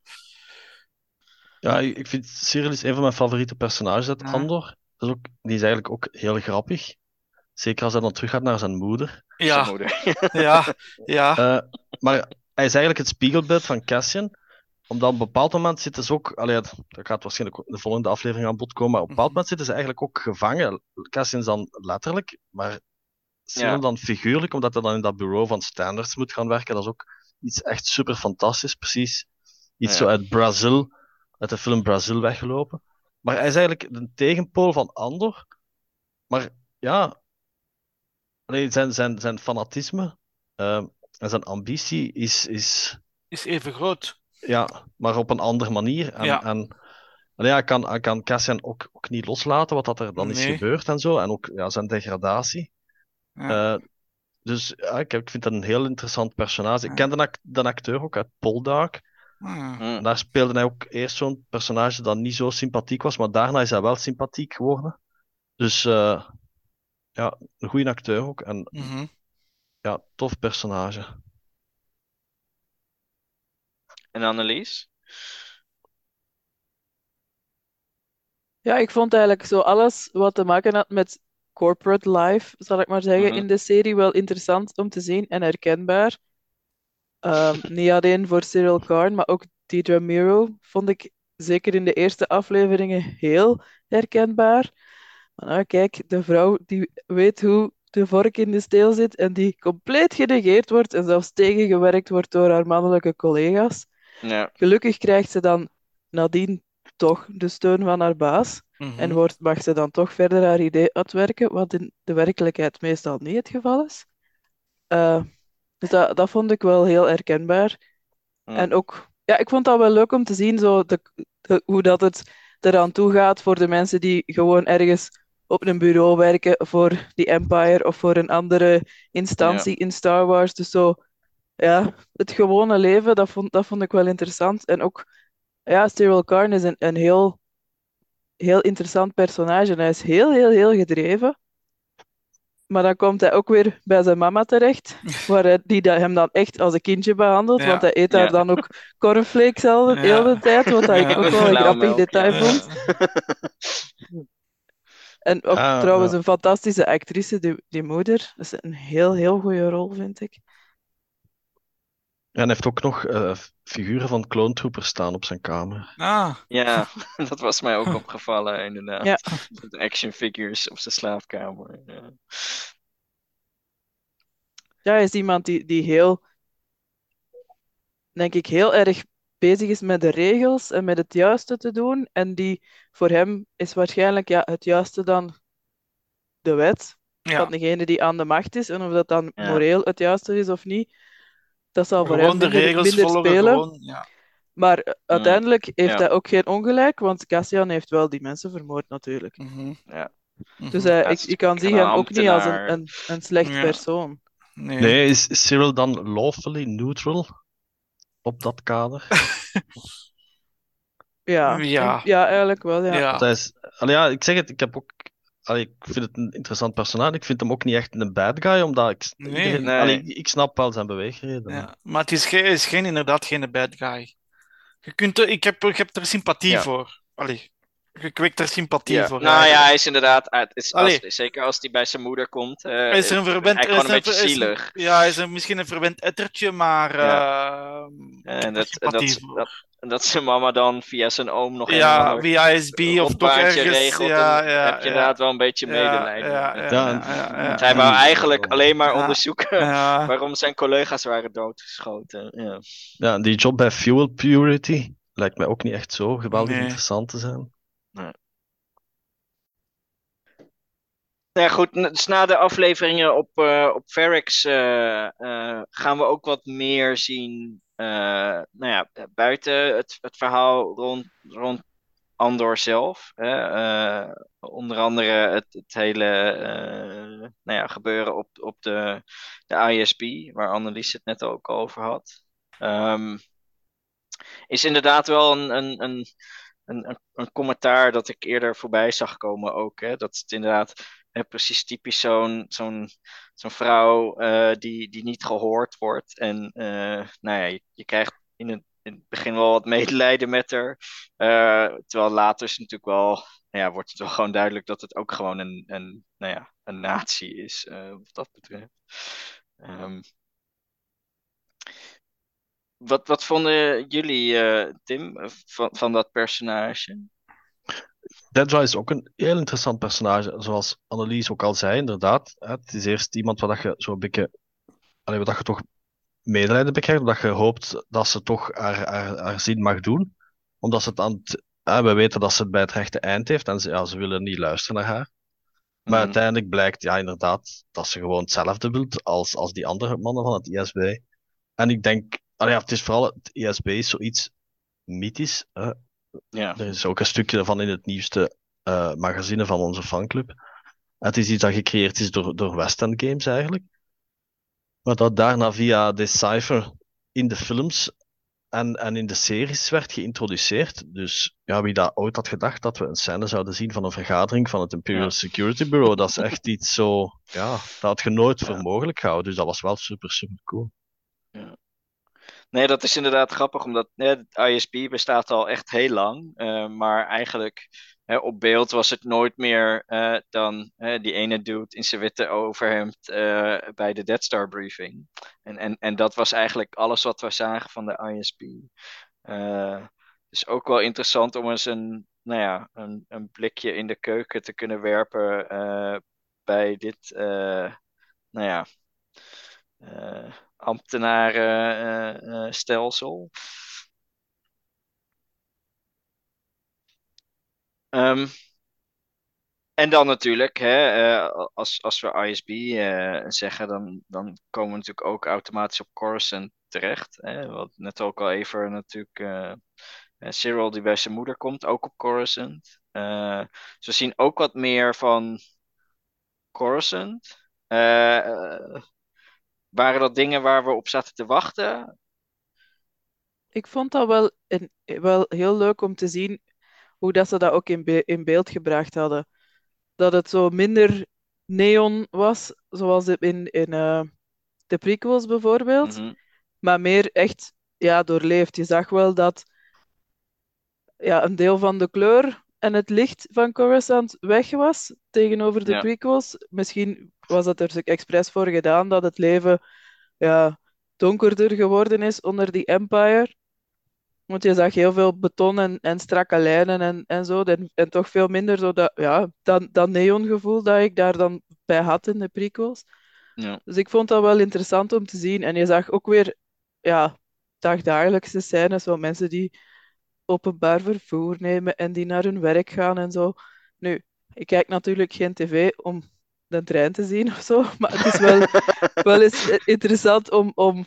B: Ja, ik vind Cyril is een van mijn favoriete personages uit
C: Ja.
B: Andor. Dat is ook, die is eigenlijk ook heel grappig. Zeker als hij dan terug gaat naar zijn moeder.
A: zijn
C: Ja,
A: moeder. <laughs>
C: ja, ja.
B: Eh, maar hij is eigenlijk het spiegelbeeld van Cassian. Omdat op een bepaald moment zitten ze ook. Allee, dat dat gaat waarschijnlijk de volgende aflevering aan bod komen. Maar op een bepaald
C: Mhm.
B: moment zitten ze eigenlijk ook gevangen. Cassian is dan letterlijk, maar Cyril
A: Ja.
B: dan figuurlijk, omdat hij dan in dat bureau van standards moet gaan werken. Dat is ook iets echt super fantastisch. Precies iets
A: Ja.
B: zo uit Brazil, uit de film Brazil weggelopen. Maar hij is eigenlijk de tegenpool van Andor. Maar ja, zijn, zijn, zijn fanatisme ehm, en zijn ambitie is, is
C: Is even groot.
B: ja, maar op een andere manier. En,
C: Ja.
B: en allee, hij, kan, hij kan Cassian ook, ook niet loslaten wat dat er dan is gebeurd en zo. En ook ja, zijn degradatie.
C: Ja.
B: Eh, dus ja, ik, ik vind dat een heel interessant personage. Ik ken de, act- de acteur ook uit Poldark.
C: Ah.
A: Hm.
B: En daar speelde hij ook eerst zo'n personage dat niet zo sympathiek was, maar daarna is hij wel sympathiek geworden. Dus eh, ja, een goede acteur ook. En
C: Mhm.
B: ja, tof personage.
A: En Annelies?
D: Ja, ik vond eigenlijk zo alles wat te maken had met corporate life, zal ik maar zeggen,
A: Mhm.
D: in de serie wel interessant om te zien en herkenbaar. Ehm, <laughs> niet alleen voor Cyril Karn, maar ook Deidre Miro vond ik zeker in de eerste afleveringen heel herkenbaar. Maar nou, kijk, de vrouw die weet hoe de vork in de steel zit en die compleet genegeerd wordt en zelfs tegengewerkt wordt door haar mannelijke collega's.
A: Ja.
D: Gelukkig krijgt ze dan nadien toch de steun van haar baas.
C: Mhm.
D: En wordt, mag ze dan toch verder haar idee uitwerken, wat in de werkelijkheid meestal niet het geval is. Eh, dus dat, dat vond ik wel heel herkenbaar. En ook, ja, ik vond dat wel leuk om te zien zo de, de- hoe dat het eraan toe gaat voor de mensen die gewoon ergens op een bureau werken voor die Empire of voor een andere instantie in Star Wars. Dus zo, ja, het gewone leven, dat vond, dat vond ik wel interessant. En ook, ja, Cyril Karn is een, een heel, heel interessant personage. En hij is heel, heel, heel gedreven. Maar dan komt hij ook weer bij zijn mama terecht, <laughs> waar hij, die dat hem dan echt als een kindje behandelt,
C: Ja.
D: want hij eet daar
A: Ja.
D: dan ook cornflakes al de
C: Ja.
D: hele tijd, wat ik ook wel een grappig detail
A: ja.
D: vond. <laughs> En ook
B: Ah,
D: trouwens
B: ja.
D: een fantastische actrice, die, die moeder. Dat is een heel, heel goede rol, vind ik.
B: En hij heeft ook nog eh, figuren van Clone Troopers staan op zijn kamer.
C: Ah,
A: Ja, <laughs> dat was mij ook <laughs> opgevallen, inderdaad.
D: Ja.
A: De action figures op zijn slaapkamer. Ja.
D: Ja, hij is iemand die, die heel, denk ik, heel erg bezig is met de regels en met het juiste te doen. En die voor hem is waarschijnlijk ja, het juiste dan de wet
C: ja.
D: van degene die aan de macht is. En of dat dan
A: Ja.
D: moreel het juiste is of niet, dat zal voor hem minder,
C: regels
D: minder
C: volgen,
D: spelen.
C: gewoon, ja.
D: Maar eh, uiteindelijk heeft
A: Ja.
D: hij ook geen ongelijk, want Cassian heeft wel die mensen vermoord natuurlijk.
C: Mhm.
A: Ja.
D: Dus
C: Mhm.
D: hij,
A: Ja,
D: ik, kan
A: een
D: zie hem ook niet als een, een, een slecht
C: Ja.
D: persoon.
C: Nee.
B: Nee, is Cyril dan lawfully neutral op dat kader? <laughs>
D: Ja,
C: Ja.
D: ja eigenlijk wel. Ja.
C: Ja.
B: Is, ja, ik zeg het, ik heb ook, allee, ik vind het een interessant personage. Ik vind hem ook niet echt een bad guy, omdat ik,
C: Nee.
B: iedereen-
A: Nee.
B: allee, ik, snap wel zijn beweegredenen.
C: Ja, maar het is, geen, is geen, inderdaad geen bad guy. Je kunt er, ik, heb, ik heb er sympathie
A: Ja.
C: voor. Allee, je kweekt er sympathie
A: Ja.
C: voor.
A: Nou ja, hij is inderdaad. uit- is, als- zeker als hij bij zijn moeder komt. eh,
C: Hij is er een verwend,
A: hij gewoon een
C: is
A: beetje
C: is-
A: zielig.
C: Ja, hij is er misschien een verwend ettertje, maar
A: Ja.
C: eh,
A: En dat, en dat, dat, en dat zijn mama dan via zijn oom nog een
C: ja, via ISB of toch ergens.
A: regelt.
C: ja,
A: dan
C: ja,
A: heb je
C: ja.
A: inderdaad wel een beetje medelijden.
C: ja,
A: met-
C: ja,
B: Ja,
C: ja, ja, ja.
A: Hij wou eigenlijk alleen maar
C: Ja.
A: onderzoeken
C: Ja. <laughs>
A: waarom zijn collega's waren doodgeschoten. Ja.
B: Ja, die job bij Fuel Purity lijkt mij ook niet echt zo geweldig
C: Nee.
B: interessant te zijn.
A: Nou goed, dus na de afleveringen op, eh op Ferrix eh, eh, gaan we ook wat meer zien. nou ja, buiten het, het verhaal rond, rond Andor zelf. Hè, onder andere het, het hele nou ja, gebeuren op, op de, de ISB, waar Annelies het net ook over had. Ehm, is inderdaad wel een, een, een, een, een, een commentaar dat ik eerder voorbij zag komen ook. Hè, dat het inderdaad precies typisch zo'n zo'n zo'n vrouw eh, die, die niet gehoord wordt. En eh, nou ja, je, krijgt in het, in het begin wel wat <laughs> medelijden met haar. Eh, terwijl later is natuurlijk wel, nou ja, wordt het wel gewoon duidelijk dat het ook gewoon een, een, nou ja, een natie is, wat dat betreft. Ehm, wat, wat vonden jullie, Tim, van, van dat personage?
B: Dedra is ook een heel interessant personage, zoals Annelies ook al zei, inderdaad. Het is eerst iemand waar dat je zo een beetje, allee, waar dat je toch medelijden bij krijgt, omdat je hoopt dat ze toch haar, haar, haar zin mag doen. Omdat ze het aan het, we weten dat ze het bij het rechte eind heeft en ze, ja, ze willen niet luisteren naar haar. Maar
A: Mhm.
B: uiteindelijk blijkt, ja, inderdaad, dat ze gewoon hetzelfde wilt als, als die andere mannen van het ISB. En ik denk, allee, ja, het is vooral, het ISB is zoiets mythisch. Hè.
A: Ja.
B: Er is ook een stukje van in het nieuwste eh, magazine van onze fanclub. Het is iets dat gecreëerd is door, door West End Games eigenlijk. Maar dat daarna via Decipher in de films en, en in de series werd geïntroduceerd. Dus ja, wie dat ooit had gedacht dat we een scène zouden zien van een vergadering van het Imperial
A: Ja.
B: Security Bureau, dat is echt iets zo, ja, dat had je nooit
A: Ja.
B: voor mogelijk gehouden. Dus dat was wel super, super cool.
A: Nee, dat is inderdaad grappig, omdat hè, het ISP bestaat al echt heel lang. eh, maar eigenlijk hè, op beeld was het nooit meer eh, dan hè, die ene dude in zijn witte overhemd eh, bij de Dead Star briefing. En, en, en dat was eigenlijk alles wat we zagen van de ISP. Eh, dus ook wel interessant om eens een, nou ja, een, een blikje in de keuken te kunnen werpen bij dit, nou ja, ambtenarenstelsel. Ehm, en dan natuurlijk, hè, eh, als, als we ISB eh, zeggen, dan, dan komen we natuurlijk ook automatisch op Coruscant terecht. Hè, wat net ook al even natuurlijk. eh, eh, Cyril die bij zijn moeder komt, ook op Coruscant. Eh, dus we zien ook wat meer van Coruscant. Eh, eh, waren dat dingen waar we op zaten te wachten?
D: Ik vond dat wel, een, wel heel leuk om te zien hoe dat ze dat ook in, be- in beeld gebracht hadden. Dat het zo minder neon was, zoals in, in eh, de prequels bijvoorbeeld,
A: Mhm.
D: maar meer echt ja, doorleefd. Je zag wel dat ja, een deel van de kleur en het licht van Coruscant weg was tegenover de
A: Ja.
D: prequels. Misschien was dat er expres voor gedaan dat het leven ja, donkerder geworden is onder die Empire. Want je zag heel veel beton en, en strakke lijnen en, en zo. En, en toch veel minder zo dat, ja, dat, dat neongevoel dat ik daar dan bij had in de prequels.
A: Ja.
D: Dus ik vond dat wel interessant om te zien. En je zag ook weer ja, dagdagelijkse scènes van mensen die openbaar vervoer nemen en die naar hun werk gaan en zo. Nu, ik kijk natuurlijk geen tv om de trein te zien of zo, <laughs> maar het is wel, wel eens interessant om, om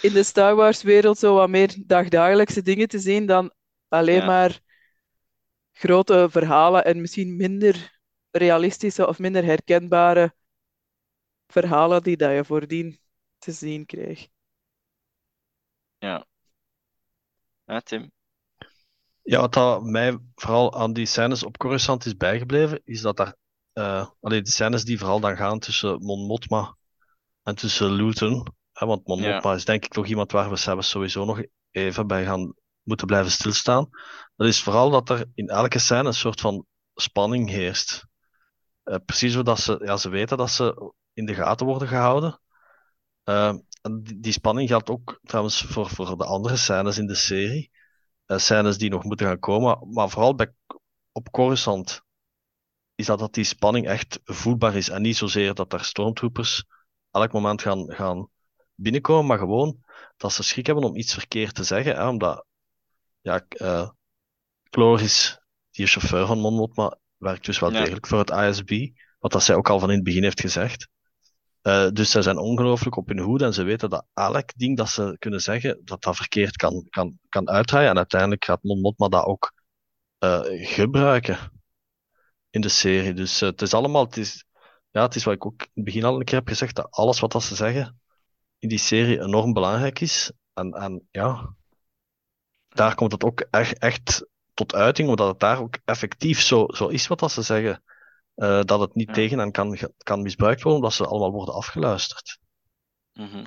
D: in de Star Wars wereld zo wat meer dagdagelijkse dingen te zien dan alleen
A: Ja.
D: maar grote verhalen en misschien minder realistische of minder herkenbare verhalen die dat je voordien te zien kreeg.
A: Ja. Ja, Tim.
B: Ja, wat dat mij vooral aan die scènes op Coruscant is bijgebleven, is dat daar, allee, de scènes die vooral dan gaan tussen Mon Mothma en tussen Luton, hè, want Mon
A: Ja.
B: Mothma is denk ik toch iemand waar we zelfs sowieso nog even bij gaan moeten blijven stilstaan. Dat is vooral dat er in elke scène een soort van spanning heerst. Eh, precies zodat ze, ja, ze weten dat ze in de gaten worden gehouden. Eh, die, die spanning geldt ook trouwens voor, voor de andere scènes in de serie. Eh, scènes die nog moeten gaan komen. Maar vooral bij, op Coruscant is dat dat die spanning echt voelbaar is. En niet zozeer dat daar stormtroopers elk moment gaan, gaan binnenkomen, maar gewoon dat ze schrik hebben om iets verkeerd te zeggen. Hè, omdat, ja, eh Chloris, die chauffeur van Mon Mothma, werkt dus wel
A: Ja.
B: degelijk voor het ISB. Wat dat zij ook al van in het begin heeft gezegd. Eh, dus zij zijn ongelooflijk op hun hoede en ze weten dat elk ding dat ze kunnen zeggen, dat dat verkeerd kan, kan, kan uitdraaien. En uiteindelijk gaat Mon Mothma dat ook eh, gebruiken in de serie. Dus eh, het is allemaal, het is, ja, het is wat ik ook in het begin al een keer heb gezegd, dat alles wat dat ze zeggen in die serie enorm belangrijk is. En, en ja, daar komt het ook echt, echt tot uiting, omdat het daar ook effectief zo, zo is wat dat ze zeggen. Eh, dat het niet
A: Ja.
B: tegen hen kan, kan misbruikt worden, omdat ze allemaal worden afgeluisterd.
A: Mhm.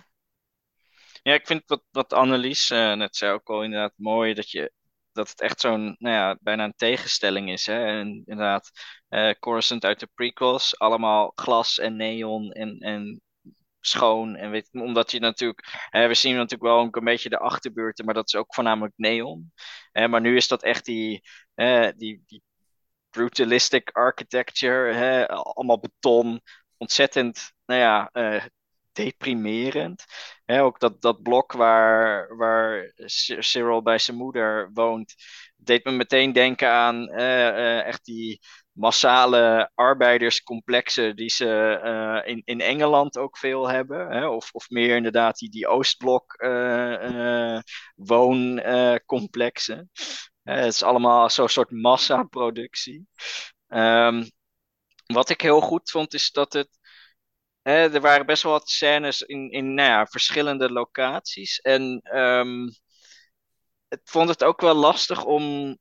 A: Ja, ik vind wat, wat Annelies eh, net zei ook al inderdaad mooi dat je dat het echt zo'n, nou ja, bijna een tegenstelling is. Hè? En inderdaad, eh Coruscant uit de prequels, allemaal glas en neon en, en schoon. En weet, omdat je natuurlijk, we zien natuurlijk wel een beetje de achterbuurten, maar dat is ook voornamelijk neon. Hè, maar nu is dat echt die, die, die brutalistic architecture, allemaal beton, ontzettend, nou ja, eh, deprimerend. Ook dat, dat blok waar, waar Cy- Cyril bij zijn moeder woont, deed me meteen denken aan eh, eh, echt die massale arbeiderscomplexen die ze eh, in, in Engeland ook veel hebben. Hè? Of, of meer inderdaad die, die Oostblok wooncomplexen. Het is allemaal zo'n soort massaproductie. Ehm, wat ik heel goed vond is dat het er waren best wel wat scènes in, in nou ja, verschillende locaties. En ehm, ik vond het ook wel lastig om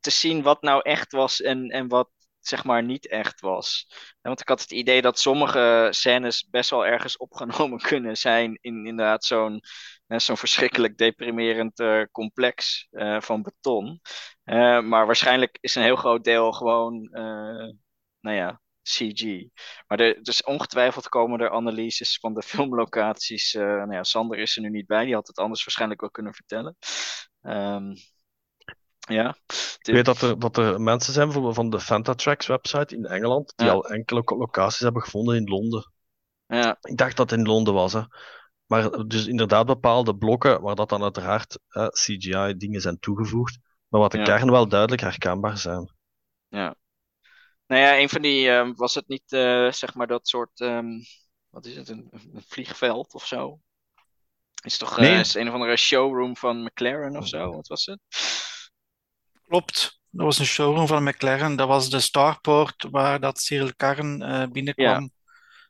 A: te zien wat nou echt was en, en wat zeg maar niet echt was. Want ik had het idee dat sommige scènes best wel ergens <laughs> opgenomen kunnen zijn in inderdaad zo'n hè, zo'n verschrikkelijk deprimerend eh, complex eh, van beton. Eh, maar waarschijnlijk is een heel groot deel gewoon, eh, nou ja, CG. Maar er, dus ongetwijfeld komen er analyses van de <laughs> filmlocaties. eh, nou ja, Sander is er nu niet bij, die had het anders waarschijnlijk wel kunnen vertellen. Ehm, ja,
B: Ik weet dat er, dat er mensen zijn bijvoorbeeld van de Fantatracks website in Engeland, die
A: Ja.
B: al enkele locaties hebben gevonden in Londen.
A: ja,
B: Ik dacht dat het in Londen was, hè. Maar dus inderdaad bepaalde blokken waar dat dan uiteraard CGI-dingen zijn toegevoegd, maar wat de
A: Ja.
B: kern wel duidelijk herkenbaar zijn.
A: Ja. Nou ja, een van die, ehm, was het niet, eh, zeg maar, dat soort, ehm, wat is het, een, een vliegveld of zo? Is toch eh,
B: Nee.
A: is een of andere showroom van McLaren of zo? Wat was het?
C: Klopt. Dat was een showroom van McLaren. Dat was de Starport waar dat Cyril Karren eh, binnenkwam.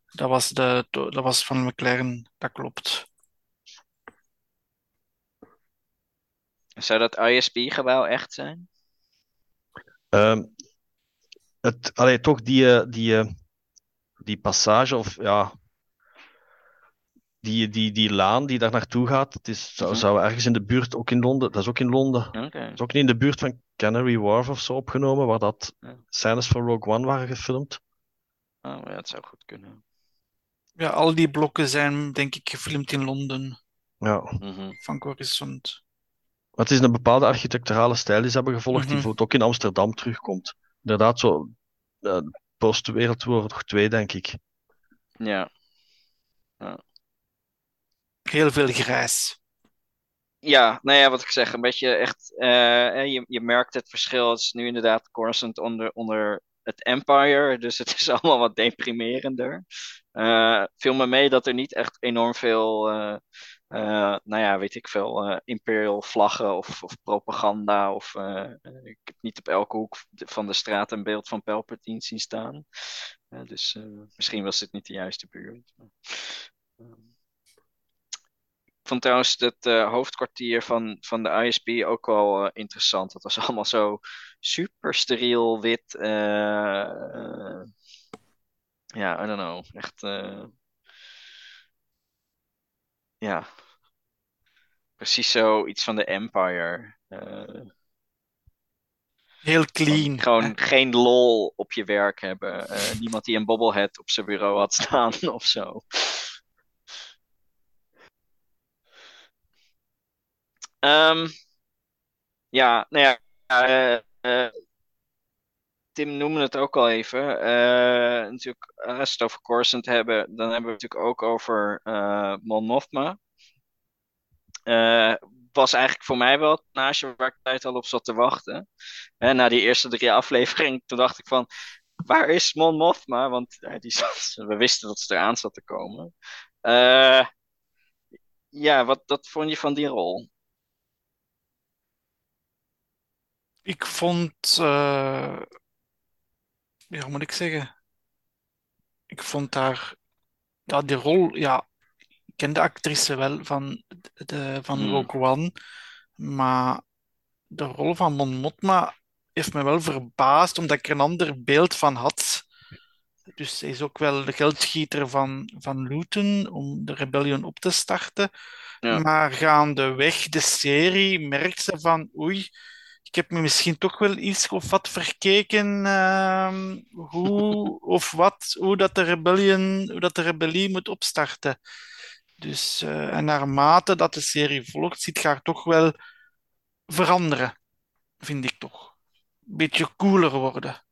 C: Dat was de, dat was van McLaren. Dat klopt.
A: Zou dat ISP-gebouw echt zijn?
B: Ehm, het, allee, toch die, eh, die, eh, die passage of ja, die, die, die laan die daar naartoe gaat, het is, zou,
A: Mhm.
B: zou ergens in de buurt, ook in Londen, dat is ook in Londen,
A: Oké.
B: dat is ook niet in de buurt van Canary Wharf of zo opgenomen, waar dat
A: Ja.
B: scènes van Rogue One waren gefilmd.
A: Oh, ja, het zou goed kunnen.
C: Ja, al die blokken zijn denk ik gefilmd in Londen
B: Ja.
A: Mhm.
C: van Coruscant.
B: Maar het is een bepaalde architecturale stijl die ze hebben gevolgd, die
C: Mhm.
B: ook in Amsterdam terugkomt. Inderdaad, zo uh, post-Wereldoorlog 2, denk ik.
A: Ja.
C: Heel veel grijs.
A: Ja, nou ja, wat ik zeg, een beetje echt, eh, je, je merkt het verschil. Het is nu inderdaad Coruscant onder, onder het Empire, dus het is <laughs> allemaal wat deprimerender. Eh viel me mee dat er niet echt enorm veel, eh, eh, nou ja, weet ik veel, eh, imperial vlaggen of, of propaganda. Of, eh, ik heb niet op elke hoek van de straat een beeld van Palpatine zien staan. Eh, dus eh, misschien was dit niet de juiste buurt. Ik vond trouwens het eh, hoofdkwartier van, van de ISP ook wel eh, interessant. Het was allemaal zo super steriel wit. eh, eh, ja, I don't know. Echt. Ja. Precies zo iets van de Empire. Eh,
C: Heel clean.
A: gewoon geen lol op je werk hebben. Eh, niemand die een bobblehead op zijn bureau had staan <laughs> of zo. Ehm, ja, nou ja. eh, Tim noemde het ook al even. Eh, natuurlijk, als we het over hebben, dan hebben we het natuurlijk ook over eh Mon Mothma. Eh, was eigenlijk voor mij wel het naastje waar ik tijd al op zat te wachten. Hè, na die eerste drie afleveringen, toen dacht ik van, waar is Mon Mothma? Want die zat- <laughs> we wisten dat ze eraan zat te komen. Ja, wat, vond je van die rol?
C: Ik vond, ja, moet ik zeggen? Ik vond haar, ja, die rol, ja, ik ken de actrice wel van, de, van
A: Hmm.
C: Rogue One, maar de rol van Mon Mothma heeft me wel verbaasd, omdat ik er een ander beeld van had. Dus zij is ook wel de geldschieter van, van Luton om de rebellion op te starten.
A: Ja.
C: Maar gaandeweg de serie merkt ze van, oei, ik heb me misschien toch wel iets of wat verkeken, ehm, hoe of wat, hoe dat de rebellion, hoe dat de rebellie moet opstarten. Dus, eh, en naarmate dat de serie volgt, ziet haar toch wel veranderen, vind ik toch. Een beetje cooler worden.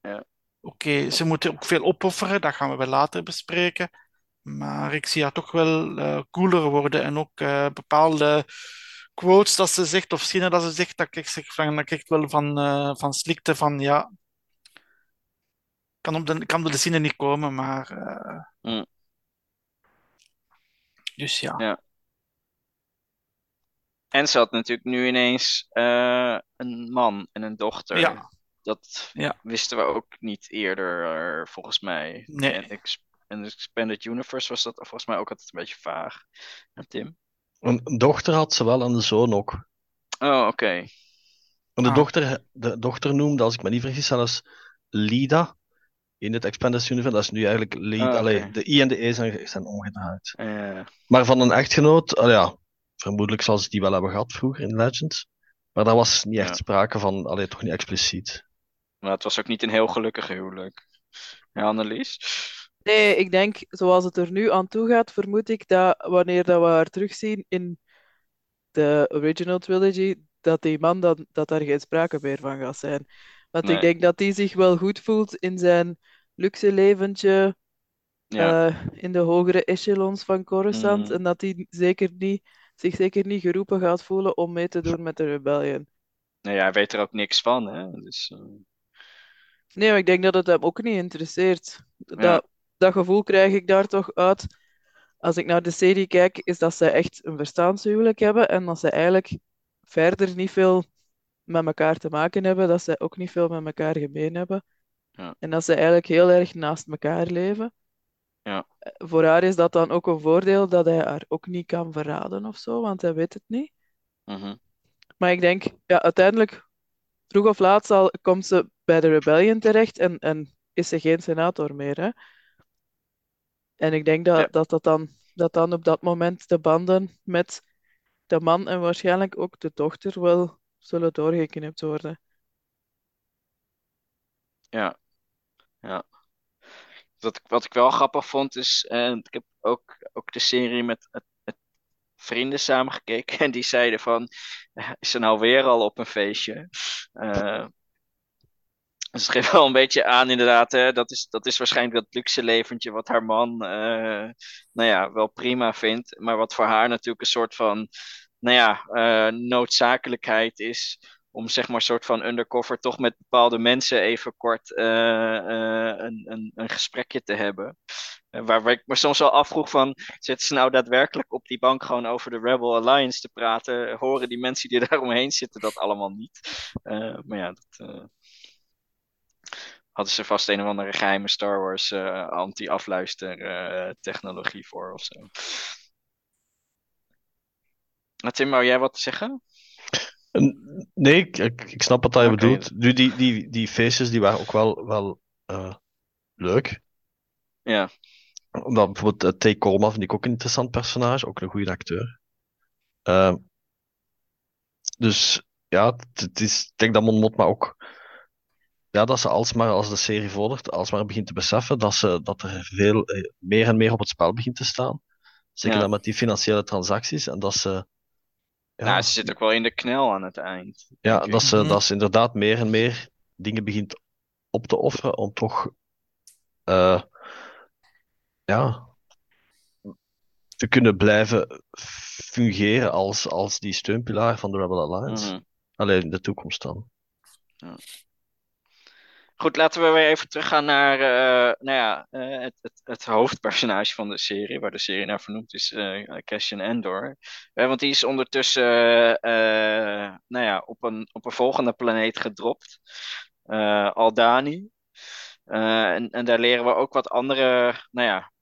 A: Ja.
C: Oké, ze moeten ook veel opofferen, dat gaan we wel later bespreken. Maar ik zie haar toch wel eh, cooler worden en ook eh, bepaalde quotes dat ze zegt of zinnen dat ze zegt, dat ik zeg van, dat ik echt wel van, eh, van slikte van ja, kan op de, kan op de zinnen niet komen, maar eh,
A: Mm.
C: dus ja.
A: Ja. En ze had natuurlijk nu ineens eh, een man en een dochter.
C: Ja.
A: Dat
C: Ja.
A: wisten we ook niet eerder, volgens mij.
C: Nee.
A: En Expanded Universe was dat volgens mij ook altijd een beetje vaag. En Tim?
B: Een dochter had ze wel en de zoon ook.
A: Oh, oké.
B: En de,
C: Ah.
B: dochter, de dochter noemde, als ik me niet vergis, zelfs Lida in het Expanded Universe. Dat is nu eigenlijk Lida.
A: Oké.
B: allee, de I en de E zijn, zijn omgedraaid.
A: Eh,
B: Maar van een echtgenoot, ja, vermoedelijk zal ze die wel hebben gehad vroeger in Legends. Maar daar was niet echt
A: Ja.
B: sprake van, allee, toch niet expliciet.
A: maar het was ook niet een heel gelukkig huwelijk. Ja, Annelies?
D: Nee, ik denk, zoals het er nu aan toe gaat, vermoed ik dat wanneer dat we haar terugzien in de original trilogy, dat die man, dat, dat daar geen sprake meer van gaat zijn. Want
A: Nee.
D: ik denk dat hij zich wel goed voelt in zijn luxe leventje,
A: Ja.
D: eh, in de hogere echelons van Coruscant,
A: Mhm.
D: en dat hij zeker niet, zich zeker niet geroepen gaat voelen om mee te doen met de rebellion.
A: Nou ja, hij weet er ook niks van, hè. Dus, eh,
D: Nee, maar ik denk dat het hem ook niet interesseert.
A: Ja.
D: Dat, gevoel krijg ik daar toch uit. Als ik naar de serie kijk, is dat ze echt een verstaanshuwelijk hebben en dat ze eigenlijk verder niet veel met elkaar te maken hebben, dat ze ook niet veel met elkaar gemeen hebben.
A: Ja.
D: En dat ze eigenlijk heel erg naast elkaar leven.
A: Ja.
D: Voor haar is dat dan ook een voordeel dat hij haar ook niet kan verraden of zo, want hij weet het niet.
A: Mhm.
D: Maar ik denk, ja, uiteindelijk, vroeg of laat zal, komt ze bij de Rebellion terecht en, en is ze geen senator meer. Hè? En ik denk dat,
A: Ja.
D: dat, dat, dan, dat dan op dat moment de banden met de man en waarschijnlijk ook de dochter wel zullen doorgeknipt worden.
A: Ja. Ja. Wat, ik- wat ik wel grappig vond is, eh, ik heb ook, ook de serie met, met, met vrienden samen gekeken <laughs> en die zeiden van, is ze nou weer al op een feestje? Eh, dus het geeft wel een beetje aan inderdaad, hè, dat is, dat is waarschijnlijk dat luxe leventje wat haar man, eh, nou ja, wel prima vindt, maar wat voor haar natuurlijk een soort van, nou ja, eh, noodzakelijkheid is om zeg maar een soort van undercover toch met bepaalde mensen even kort eh, een, een, een gesprekje te hebben. Waar, waar ik me soms wel afvroeg van, zitten ze nou daadwerkelijk op die bank gewoon over de Rebel Alliance te praten? Horen die mensen die <laughs> daar omheen zitten dat allemaal niet? Maar ja, dat hadden ze vast een of andere geheime Star Wars eh, anti-afluister eh, technologie voor of zo. Maar Tim, wou jij wat zeggen?
B: Nee, ik, ik, snap wat
A: Oké.
B: bedoelt. Nu, die, die, die feestjes die waren ook wel, wel eh, leuk.
A: Ja,
B: Omdat bijvoorbeeld uh, Tay Colma vind ik ook een interessant personage, ook een goede acteur. Eh, dus ja, het, het is, ik denk dat Mon Mothma ook, ja, dat ze alsmaar als de serie vordert, alsmaar begint te beseffen dat, ze, dat er veel eh, meer en meer op het spel begint te staan. Zeker
A: Ja.
B: dan met die financiële transacties en dat ze, ja,
A: nou, ze zit ook wel in de knel aan het eind.
B: ja, dat ze,
C: Mhm.
B: dat ze inderdaad meer en meer dingen begint op te offeren om toch, eh, ja, te kunnen blijven fungeren als, als die steunpilaar van de Rebel Alliance.
A: Mhm.
B: Alleen in de toekomst dan.
A: Goed, laten we weer even teruggaan naar eh, nou ja, eh, het, het, het hoofdpersonage van de serie, waar de serie naar vernoemd is, eh Cassian Andor. Eh, want die is ondertussen nou ja, op, een, op een volgende planeet gedropt, Aldani. En, en daar leren we ook wat andere, nou ja,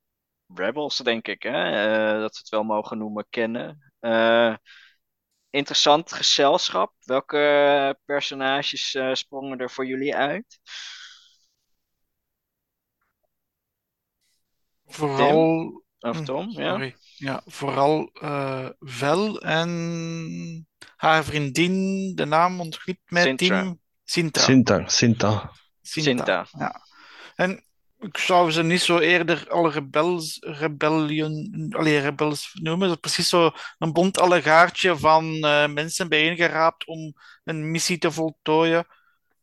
A: rebels, denk ik, hè? dat we het wel mogen noemen, kennen. Interessant gezelschap. Welke personages eh, sprongen er voor jullie uit?
C: Vooral,
A: Of
C: Hm,
A: Tom? Ja?
C: sorry. Ja, vooral eh Vel en haar vriendin, de naam ontglipt mij,
A: Sintra.
C: Tim. Sintra.
B: Sinta, Sinta.
A: Sinta.
C: Ja. En ik zou ze niet zo eerder al rebels, rebellion, allee, rebels noemen. Dat is precies zo een bont allegaartje van eh, mensen bijeengeraapt om een missie te voltooien.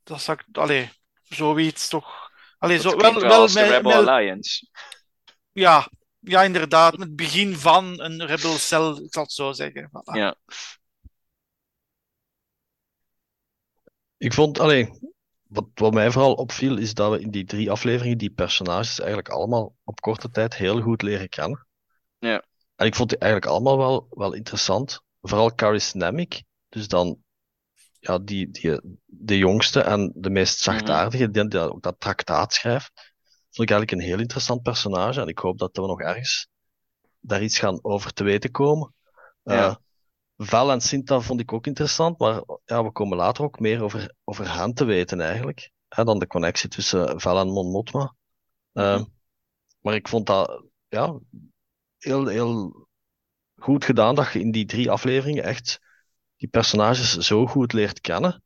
C: Dat zou ik, allee, zoiets toch. Allee,
A: Dat
C: zo, wel,
A: wel als de
C: met-
A: Rebel
C: met-
A: Alliance.
C: ja, ja, inderdaad. Het begin van een rebelcel, ik zal het zo zeggen. Voilà.
A: Ja.
B: Ik vond, alleen, wat, wat mij vooral opviel, is dat we in die drie afleveringen die personages eigenlijk allemaal op korte tijd heel goed leren kennen.
A: Ja.
B: En ik vond die eigenlijk allemaal wel, wel interessant. Vooral Caris Nemik, dus dan ja, die, die, de jongste en de meest zachtaardige, die, die ook dat traktaat schrijft, vond ik eigenlijk een heel interessant personage. En ik hoop dat we nog ergens daar iets gaan over te weten komen.
A: Ja.
B: Eh, Val en Sinta vond ik ook interessant, maar ja, we komen later ook meer over, over hen te weten eigenlijk. Hè, dan de connectie tussen Val en Mon Mothma. Eh,
A: Mhm.
B: maar ik vond dat ja, heel, heel goed gedaan dat je in die drie afleveringen echt die personages zo goed leert kennen.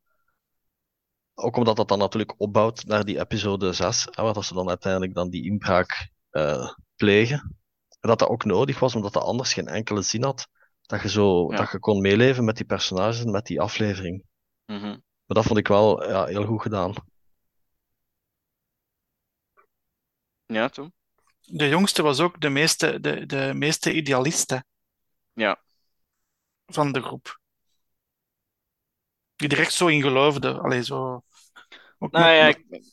B: Ook omdat dat dan natuurlijk opbouwt naar die episode 6, hè, waar ze dan uiteindelijk dan die inbraak eh, plegen. En dat dat ook nodig was, omdat dat anders geen enkele zin had. Dat je zo,
A: Ja.
B: dat je kon meeleven met die personages en met die aflevering.
A: Mhm.
B: Maar dat vond ik wel ja, heel goed gedaan.
A: Ja, Tom?
C: De jongste was ook de meeste, de, de meeste idealiste
A: Ja.
C: van de groep. Die echt zo in geloofde. Allee, zo... Ook
A: Nou
C: met-
A: ja,
C: met-
A: ik,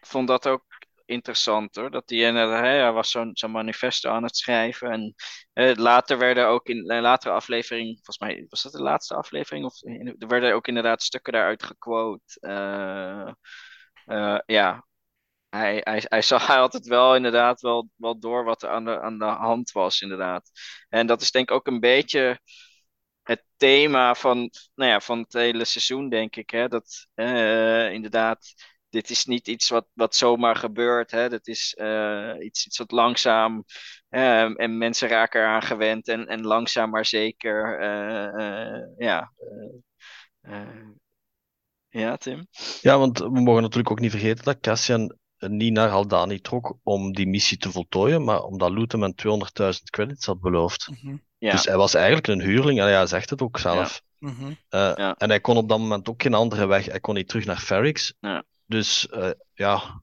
A: vond dat ook interessant hoor. Dat hij, hij was zo'n zo'n manifesto aan het schrijven. En later werden ook in een latere aflevering, volgens mij was dat de laatste aflevering, of er werden ook inderdaad stukken daaruit gequote. ja, hij, hij, hij zag hij altijd wel inderdaad wel, wel door wat er aan de, aan de hand was, inderdaad. En dat is denk ik ook een beetje het thema van, nou ja, van het hele seizoen, denk ik. Hè? Dat inderdaad, dit is niet iets wat, wat zomaar gebeurt. Hè? Dat is uh, iets, iets wat langzaam uh, en mensen raken eraan gewend en, en langzaam maar zeker. ja. ja, Tim?
B: Ja, want we mogen natuurlijk ook niet vergeten dat Cassian niet naar Haldani trok om die missie te voltooien, maar omdat Lutem hem 200.000 credits had beloofd.
A: Mhm. ja.
B: Dus hij was eigenlijk een huurling, en hij zegt het ook zelf.
C: Ja. Mhm.
B: Uh, ja. En hij kon op dat moment ook geen andere weg, hij kon niet terug naar Ferrix. Dus uh, ja,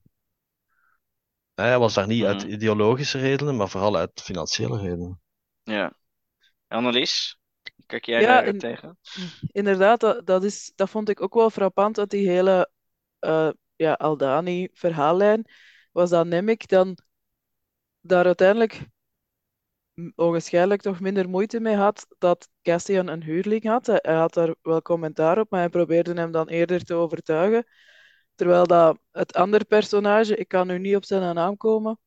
B: hij was daar niet mm uit ideologische redenen, maar vooral uit financiële redenen.
A: Ja. Annelies, kijk jij daar in, tegen?
D: Inderdaad, dat, dat, is, dat vond ik ook wel frappant, dat die hele uh, ja, Aldani-verhaallijn, was dat Nemik dan daar uiteindelijk ogenschijnlijk toch minder moeite mee had dat Cassian een huurling had. Hij had daar wel commentaar op, maar hij probeerde hem dan eerder te overtuigen. Terwijl dat het andere personage, ik kan nu niet op zijn naam komen,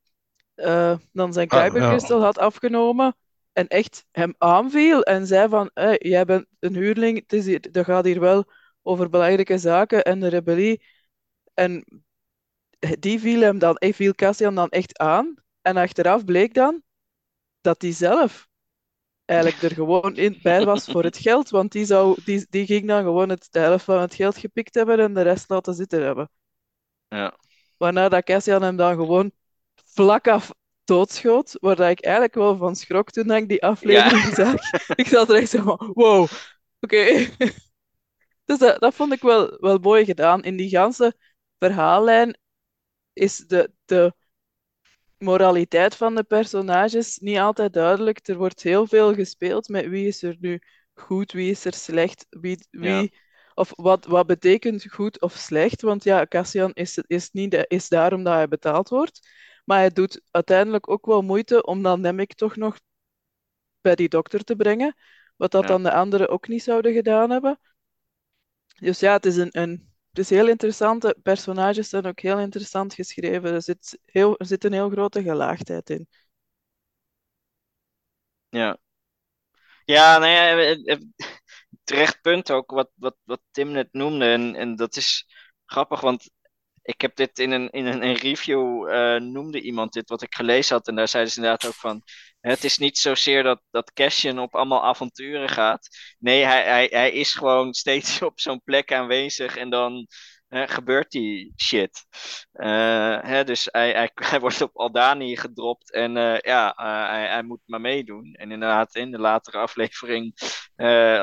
D: uh, dan zijn ah, ja. had afgenomen en echt hem aanviel en zei van, hey, jij bent een huurling, het is hier, dat gaat hier wel over belangrijke zaken en de rebellie en die viel hem dan, viel Cassian dan echt aan. En achteraf bleek dan dat hij zelf eigenlijk er gewoon in bij was voor het geld. Want die, zou, die, die ging dan gewoon het, de helft van het geld gepikt hebben en de rest laten zitten hebben.
A: Ja.
D: Waarna dat Cassian hem dan gewoon vlak af doodschoot. Waar dat ik eigenlijk wel van schrok toen ik die aflevering ja. zag. <laughs> Ik zat er echt zo van, wow, oké. Okay. dus dat, dat vond ik wel, wel mooi gedaan. In die ganse verhaallijn is de, de moraliteit van de personages niet altijd duidelijk. Er wordt heel veel gespeeld met wie is er nu goed, wie is er slecht, wie, wie ja. of wat, wat betekent goed of slecht. Want ja, Cassian is, is, niet, is daar omdat hij betaald wordt. Maar hij doet uiteindelijk ook wel moeite om dan Nemik toch nog bij die dokter te brengen. Wat dat ja. dan de anderen ook niet zouden gedaan hebben. Dus ja, het is een, een is heel interessant. De personages zijn ook heel interessant geschreven. Er zit, heel, er zit een heel grote gelaagdheid in.
A: Ja. Ja, nou terecht punt ook wat, wat, wat Tim net noemde. En, en dat is grappig, want ik heb dit in een, in een, een review, uh, noemde iemand dit wat ik gelezen had. En daar zeiden ze inderdaad ook van, het is niet zozeer dat, dat Cassian op allemaal avonturen gaat. Nee, hij, hij, hij is gewoon <laughs> steeds op zo'n plek aanwezig en dan hè, gebeurt die shit. Uh, hè, dus hij, hij, <laughs> hij, wordt op Aldani gedropt en uh, ja, uh, hij, hij, moet maar meedoen. En inderdaad, in de latere <laughs> aflevering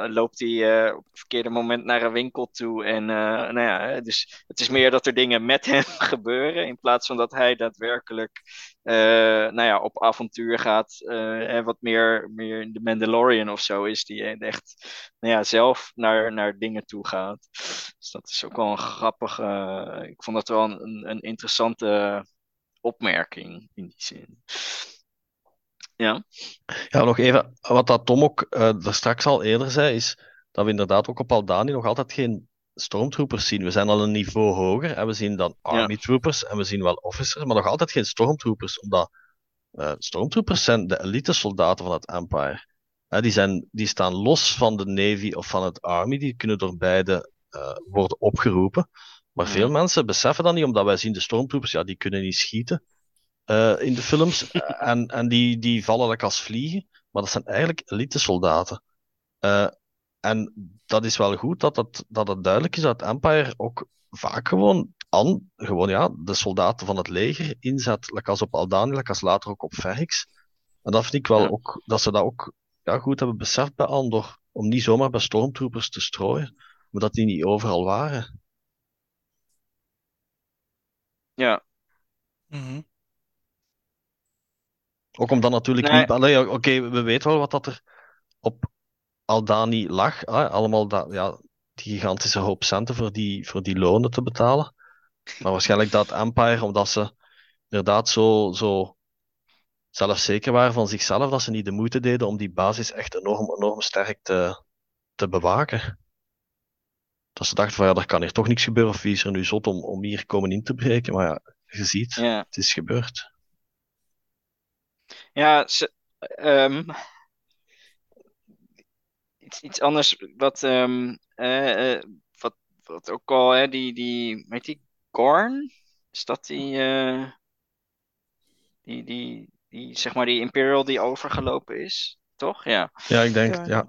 A: loopt hij op het verkeerde moment naar een winkel toe. En nou ja, dus het is meer dat er dingen met hem <laughs> gebeuren in plaats van dat hij daadwerkelijk nou ja, op avontuur gaat. En wat meer, meer de Mandalorian of zo is, die echt nou ja, zelf naar, naar dingen toe gaat. Dus dat is ook wel een grappige. Ik vond dat wel een, een interessante opmerking in die zin. Ja.
B: Ja, nog even, wat dat Tom ook uh, straks al eerder zei, is dat we inderdaad ook op Aldani nog altijd geen stormtroopers zien. We zijn al een niveau hoger en we zien dan army troopers en we zien wel officers, maar nog altijd geen stormtroopers, omdat uh, stormtroopers zijn de elite soldaten van het Empire. Uh, die, zijn, die staan los van de Navy of van het Army, die kunnen door beide uh, worden opgeroepen. Maar veel mensen beseffen dat niet, omdat wij zien de stormtroopers, ja, die kunnen niet schieten in de films. <laughs> en en die, die vallen like als vliegen, maar dat zijn eigenlijk elite soldaten. En dat is wel goed dat het, dat het duidelijk is dat Empire ook vaak gewoon, an, gewoon ja, de soldaten van het leger inzet, like als op Aldani, like als later ook op Ferrix. En dat vind ik wel
A: Ja.
B: ook, dat ze dat ook ja, goed hebben beseft bij Andor, om niet zomaar bij stormtroopers te strooien, maar dat die niet overal waren.
A: Ja,
C: Mhm.
B: Ook omdat natuurlijk
A: Nee.
B: niet, oké, we weten wel wat dat er op Aldani lag, hè, allemaal dat, ja, die gigantische hoop centen voor die, voor die lonen te betalen. Maar waarschijnlijk dat Empire, omdat ze inderdaad zo, zo zelfzeker waren van zichzelf, dat ze niet de moeite deden om die basis echt enorm, enorm sterk te, te bewaken. Dat ze dachten van ja, er kan hier toch niks gebeuren, of wie is er nu zot om, om hier komen in te breken? Maar ja, je ziet,
A: Ja,
B: het is gebeurd.
A: ja ze, ehm, iets, iets anders wat, ehm, eh, eh, wat, wat ook al, hè, die, die, weet die, Gorn? Is dat die, eh, die, die, die, zeg maar die Imperial die overgelopen is? Toch? Ja.
B: Ja, ik denk,
D: Ja.
B: ja.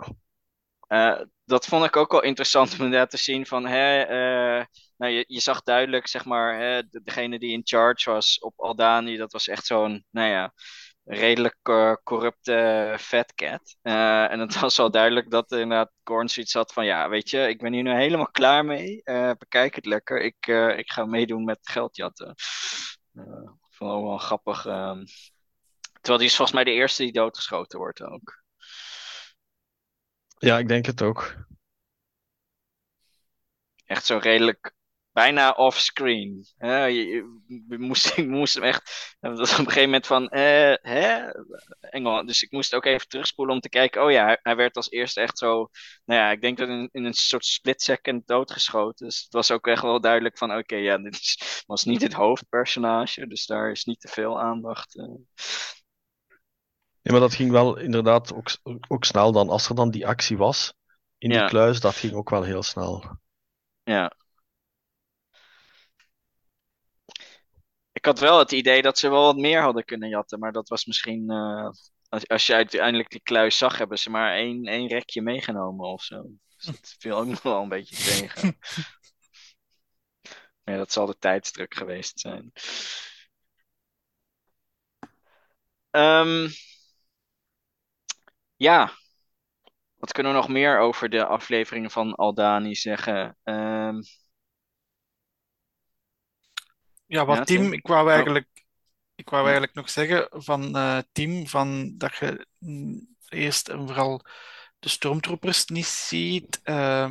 A: Eh, dat vond ik ook wel interessant om inderdaad te zien van, hè, eh, nou, je, je zag duidelijk, zeg maar, hè, de- degene die in charge was op Aldani, dat was echt zo'n, nou ja, redelijk eh, corrupte fat cat. Eh, en het <laughs> was wel duidelijk dat inderdaad Gorn zoiets had van, ja, weet je, ik ben hier nu helemaal klaar mee, Eh, bekijk het lekker, ik, eh, ik ga meedoen met geldjatten. Eh, vond ook wel grappig. ehm. terwijl die is volgens mij de eerste die doodgeschoten wordt ook.
B: Ja, ik denk het ook.
A: echt zo redelijk bijna offscreen. Je- we moest, <laughs> ik moest hem echt. Dat was op een gegeven moment van. eh, hè? Engel. Dus ik moest ook even terugspoelen om te kijken. Oh ja, hij, hij werd als eerste echt zo. Nou ja, ik denk dat in, in een soort split second doodgeschoten. Dus het was ook echt wel duidelijk van. Oké, ja, dit is- was niet het hoofdpersonage. Dus daar is niet te veel aandacht. eh.
B: Ja, maar dat ging wel inderdaad ook, ook snel dan. Als er dan die actie was in die
A: Ja.
B: kluis, dat ging ook wel heel snel.
A: Ja. Ik had wel het idee dat ze wel wat meer hadden kunnen jatten, maar dat was misschien. eh, als, als je uiteindelijk die kluis zag, hebben ze maar één, één rekje meegenomen of zo. Dus dat <laughs> viel ook nog wel een beetje tegen. <laughs> Ja, dat zal de tijdsdruk geweest zijn. Ehm, ja, wat kunnen we nog meer over de afleveringen van Aldani zeggen? Ehm,
C: Ja, wat
A: Ja,
C: ik wou eigenlijk, ik wou eigenlijk nog zeggen van eh Tim, van dat je mm, eerst en vooral de stormtroopers niet ziet. eh,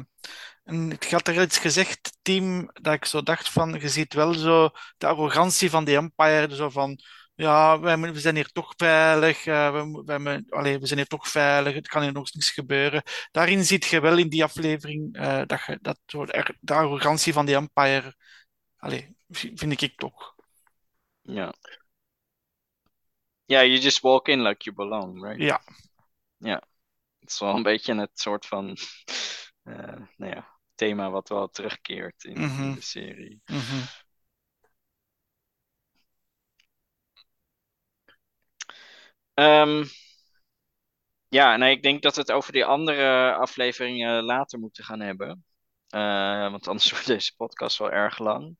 C: en ik had er iets gezegd, Tim, dat ik zo dacht van, je ziet wel zo de arrogantie van de Empire, zo van, ja, wij, we zijn hier toch veilig, eh, we, mo- allee, we zijn hier toch veilig, het kan hier nog niks gebeuren. Daarin ziet je wel in die aflevering dat je dat, zo de, de arrogantie van de Empire, allee, vind ik toch.
A: ja. Ja, you just walk in like you belong, right?
C: Ja.
A: Het is wel een beetje het soort van <laughs> eh, nou ja, thema wat wel terugkeert in, in
C: Mhm.
A: de serie.
C: Mhm.
A: Ehm, ja, nee, ik denk dat we het over die andere afleveringen later moeten gaan hebben. Eh, want anders <laughs> wordt deze podcast wel erg lang.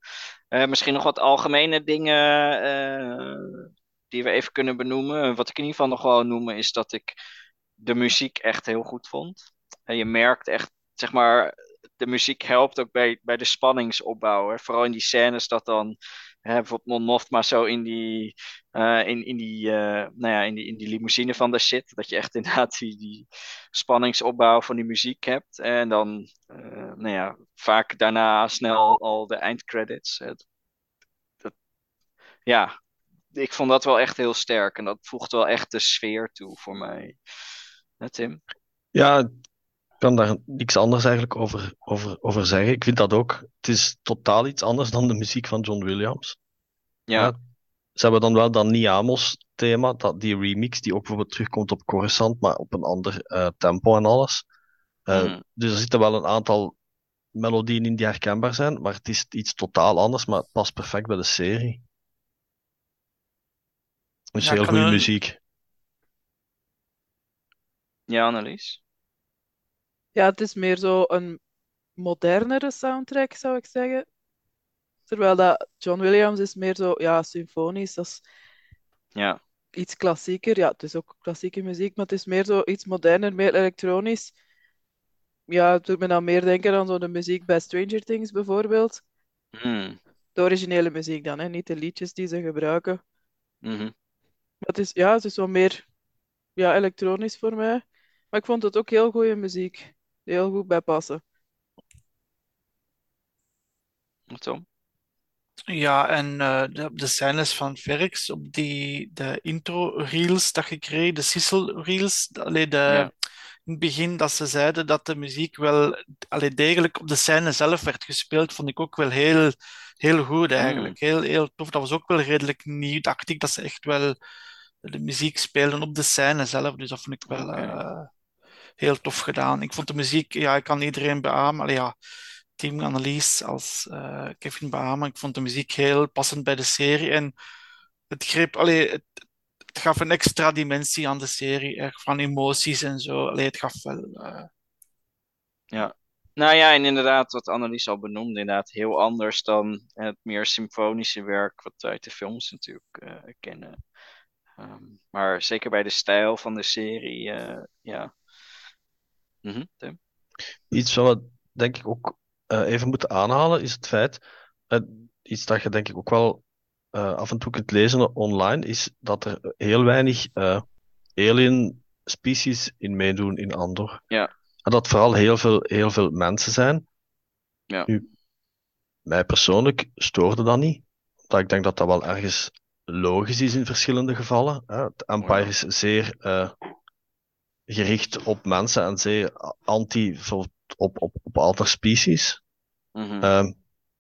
A: Eh, misschien nog wat algemene dingen eh, die we even kunnen benoemen. Wat ik in ieder geval nog wel noemen is dat ik de muziek echt heel goed vond. En je merkt echt, zeg maar, de muziek helpt ook bij, bij de spanningsopbouw. Vooral in die scènes dat dan hè, bijvoorbeeld Mon Mothma zo in die, eh, in, in, die, eh, nou ja, in, die, in die limousine van de shit. Dat je echt <laughs> inderdaad die, die spanningsopbouw van die muziek hebt. En dan, eh, nou ja, vaak daarna snel al de eindcredits. Het- ja, ik vond dat wel echt heel sterk. En dat voegt wel echt de sfeer toe voor mij. Tim?
B: Ja, kan daar niks anders eigenlijk over, over, over zeggen. Ik vind dat ook. Het is totaal iets anders dan de muziek van John Williams.
A: Ja,
B: Ja. Ze hebben dan wel dat Niamos thema, dat, die remix, die ook bijvoorbeeld terugkomt op Coruscant, maar op een ander eh, tempo en alles. Eh,
A: Mhm.
B: Dus er zitten wel een aantal melodieën in die herkenbaar zijn, maar het is iets totaal anders, maar het past perfect bij de serie. Het is
C: Ja,
B: heel goede
C: een-
B: muziek.
A: ja Annelies?
D: Ja, het is meer zo een modernere soundtrack, zou ik zeggen. Terwijl dat John Williams is meer zo, ja, symfonisch. Dat is
A: Ja,
D: iets klassieker. Ja, het is ook klassieke muziek, maar het is meer zo iets moderner, meer elektronisch. Ja, het doet me dan meer denken aan zo de muziek bij Stranger Things bijvoorbeeld.
A: Hmm.
D: De originele muziek dan, hè, niet de liedjes die ze gebruiken. Maar het is, ja, het is wel meer ja, elektronisch voor mij. Maar ik vond het ook heel goede muziek. Heel goed bij passen.
A: Tom?
C: Ja, en eh, de, de scènes van Verix op die de intro-reels dat je kreeg, de Sissel-reels, allee, de,
A: Ja.
C: in het begin dat ze zeiden dat de muziek wel allee, degelijk op de scène zelf werd gespeeld, vond ik ook wel heel, heel goed eigenlijk. Heel, heel tof. Dat was ook wel redelijk nieuw, dacht ik, dat ze echt wel de muziek speelden op de scène zelf. Dus dat vond ik wel eh, heel tof gedaan. Ik vond de muziek, ja, ik kan iedereen beamen. Allee, ja, Team Annelies als eh, Kevin beamen. Ik vond de muziek heel passend bij de serie en het greep, allee, het, het gaf een extra dimensie aan de serie, echt van emoties en zo. Allee, het gaf wel. eh,
A: Ja. Nou ja, en inderdaad, wat Annelies al benoemde, inderdaad heel anders dan het meer symfonische werk wat we uit de films natuurlijk eh, kennen. Ehm, maar zeker bij de stijl van de serie, ja. Mhm?
B: Iets wat we denk ik ook eh, even moeten aanhalen is het feit, eh, iets dat je denk ik ook wel eh, af en toe kunt lezen online, is dat er heel weinig alien species in meedoen in Andor.
A: Ja.
B: En dat vooral heel veel, heel veel mensen zijn.
A: Ja.
B: Nu, mij persoonlijk stoorde dat niet, omdat ik denk dat dat wel ergens logisch is in verschillende gevallen. Hè. Het Empire is zeer gericht op mensen en zeer anti op, op, op andere species. Ehm,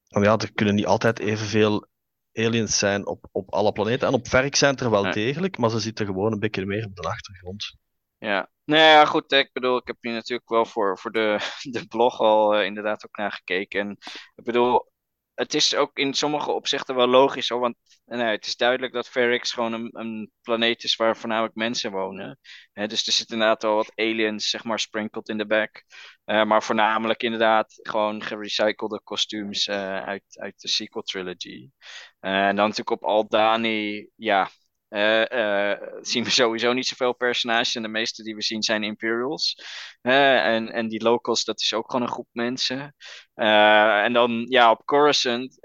B: en ja, er kunnen niet altijd evenveel aliens zijn op, op alle planeten. En op Verk zijn er wel
A: Nee.
B: degelijk, maar ze zitten gewoon een beetje meer op de achtergrond.
A: Ja, nou ja, goed. Ik bedoel, ik heb hier natuurlijk wel voor, voor de, <laughs> de blog al eh, inderdaad ook naar gekeken. En ik bedoel, het is ook in sommige opzichten wel logisch hoor. Want nee, het is duidelijk dat Ferrix gewoon een, een planeet is waar voornamelijk mensen wonen. Dus er zitten inderdaad wel wat aliens, zeg maar, sprinkled in de back. Eh, maar voornamelijk inderdaad gewoon gerecyclede kostuums eh, uit, uit de sequel trilogy. Eh, en dan natuurlijk op Aldani, ja. Eh, zien we <laughs> sowieso niet zoveel personages. En de meeste die we zien zijn Imperials. Eh, en, en die locals, dat is ook gewoon een groep mensen. En dan, ja, op Coruscant.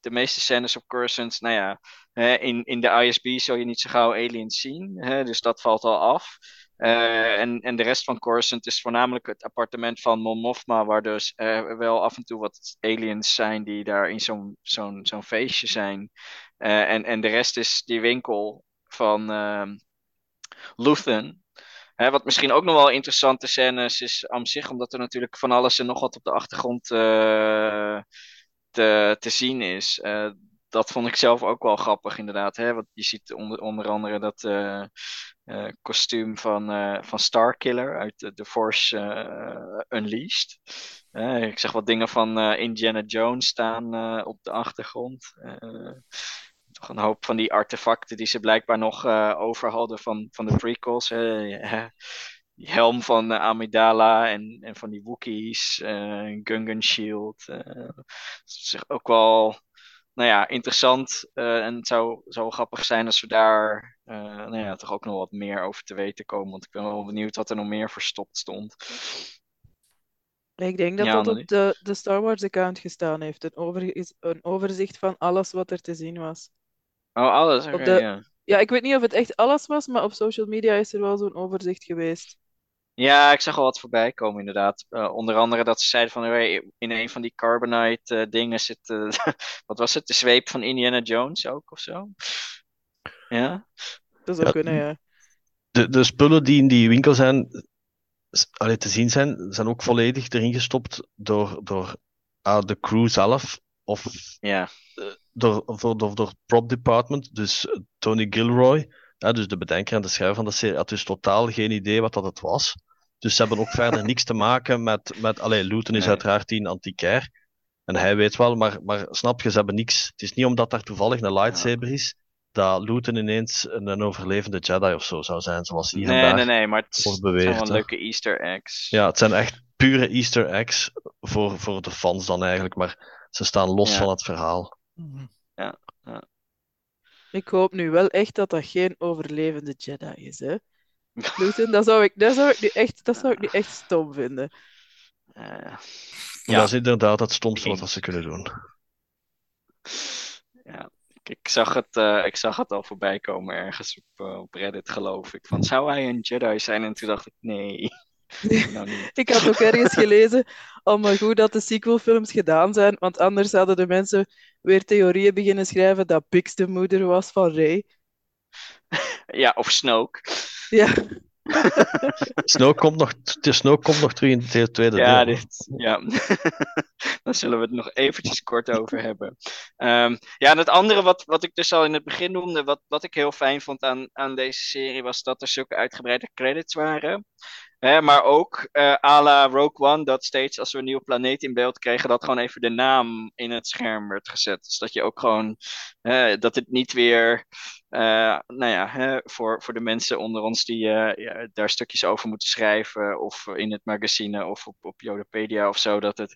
A: de meeste scènes op Coruscant, nou ja. in, in de ISB zul je niet zo gauw aliens zien. dus dat valt al af. Eh, en, en de rest van Coruscant is voornamelijk het appartement van Mon Mothma, waar dus wel af en toe wat aliens zijn die daar in zo'n zo'n zo'n feestje zijn. Eh, en, en de rest is die winkel van ehm Luthen. Hè, wat misschien ook nog wel interessante scènes is aan zich, omdat er natuurlijk van alles en nog wat op de achtergrond eh, te, te zien is. Eh, dat vond ik zelf ook wel grappig, inderdaad. Hè? Want je ziet onder, onder andere dat kostuum van, van Starkiller uit The Force Unleashed. Ik zag wat dingen van Indiana Jones staan op de achtergrond. Een hoop van die artefacten die ze blijkbaar nog eh, over hadden van, van de prequels. Ja, die helm van eh, Amidala en, en van die Wookiees, eh Gungan Shield. dat is ook wel nou ja, interessant. en het zou, zou grappig zijn als we daar nou ja, toch ook nog wat meer over te weten komen. Want ik ben wel benieuwd wat er nog meer verstopt stond.
D: Ik denk dat
A: Ja,
D: dat op de, de Star Wars account gestaan heeft. Een, over, een overzicht van alles wat er te zien was.
A: Oh, alles. Oké,
D: Op de-
A: ja.
D: Ja, ik weet niet of het echt alles was, maar op social media is er wel zo'n overzicht geweest.
A: Ja, ik zag al wat voorbij komen, inderdaad. Eh, onder andere dat ze zeiden van hey, in een van die Carbonite eh, dingen zit, eh, <laughs> wat was het, de zweep van Indiana Jones ook of zo? Ja,
D: Dat zou
B: Ja,
D: kunnen, ja.
B: De, de spullen die in die winkel zijn, s- allee, te zien zijn, zijn ook volledig erin gestopt door, door ah, de crew zelf of
A: ja,
B: door, door, door, door het prop department. Dus Tony Gilroy, hè, dus de bedenker en de schrijver van de serie, had dus totaal geen idee wat dat het was. Dus ze hebben ook verder <laughs> niks te maken met, met allee, Luton is
A: Nee.
B: uiteraard die antiquair. En hij weet wel, maar, maar snap je, ze hebben niks. Het is niet omdat daar toevallig een lightsaber is, dat Luton ineens een, overlevende Jedi of zo zou zijn, zoals hier
A: nee, nee, nee, maar het zijn
B: beweerd.
A: wel
B: hè.
A: leuke Easter eggs.
B: Ja, het zijn echt pure Easter eggs voor, voor de fans dan eigenlijk, maar ze staan los
A: Ja.
B: van het verhaal.
C: mhm.
D: Ik hoop nu wel echt dat dat geen overlevende Jedi is, hè. <laughs> Luton, dat zou ik, dat zou ik nu echt, dat zou ik nu echt stom vinden.
A: Eh,
B: Ja.
A: Ja.
B: Dat is inderdaad het stomste wat ze kunnen doen.
A: ja, ik, ik zag het, eh, ik zag het al voorbij komen ergens op, eh, op Reddit, geloof ik. Van, zou hij een Jedi zijn? En toen dacht ik, nee. Nou. <laughs>
D: Ik had ook ergens gelezen, oh maar goed dat de sequelfilms gedaan zijn, want anders hadden de mensen weer theorieën beginnen schrijven dat Bix de moeder was van Ray.
A: Ja, of Snoke.
D: Ja, <laughs>
B: Snow komt nog, de Snow komt nog terug in het tweede
A: Ja,
B: deel.
A: dit, ja. <laughs> daar zullen we het nog eventjes kort over hebben. Ehm, ja, en het andere wat, wat ik dus al in het begin noemde, wat, wat ik heel fijn vond aan, aan deze serie, was dat er zulke uitgebreide credits waren. Hè, maar ook eh à la Rogue One, dat steeds als we een nieuwe planeet in beeld kregen, dat gewoon even de naam in het scherm werd gezet. Dus dat je ook gewoon, dat het niet weer, eh, nou ja, hè, voor, voor de mensen onder ons die eh, daar stukjes over moeten schrijven, of in het magazine of op, op Jodopedia of zo, dat het,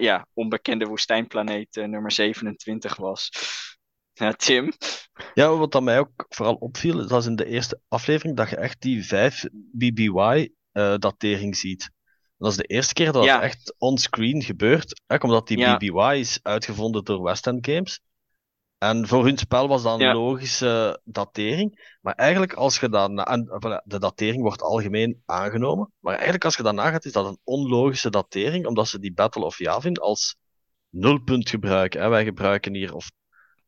A: ja, onbekende woestijnplaneet nummer 27 was. Ja, Tim?
B: Ja, wat dat mij ook vooral opviel, dat was in de eerste aflevering dat je echt die 5 BBY-datering ziet. Dat is de eerste keer dat
A: Ja.
B: het echt onscreen gebeurt, hè, omdat die
A: Ja.
B: BBY is uitgevonden door West End Games. En voor hun spel was dat een
A: Ja.
B: logische datering. Maar eigenlijk, als je voilà, de datering wordt algemeen aangenomen. Maar eigenlijk, als je dat nagaat, is dat een onlogische datering, omdat ze die Battle of Yavin als nulpunt gebruiken. Hè. Wij gebruiken hier, of,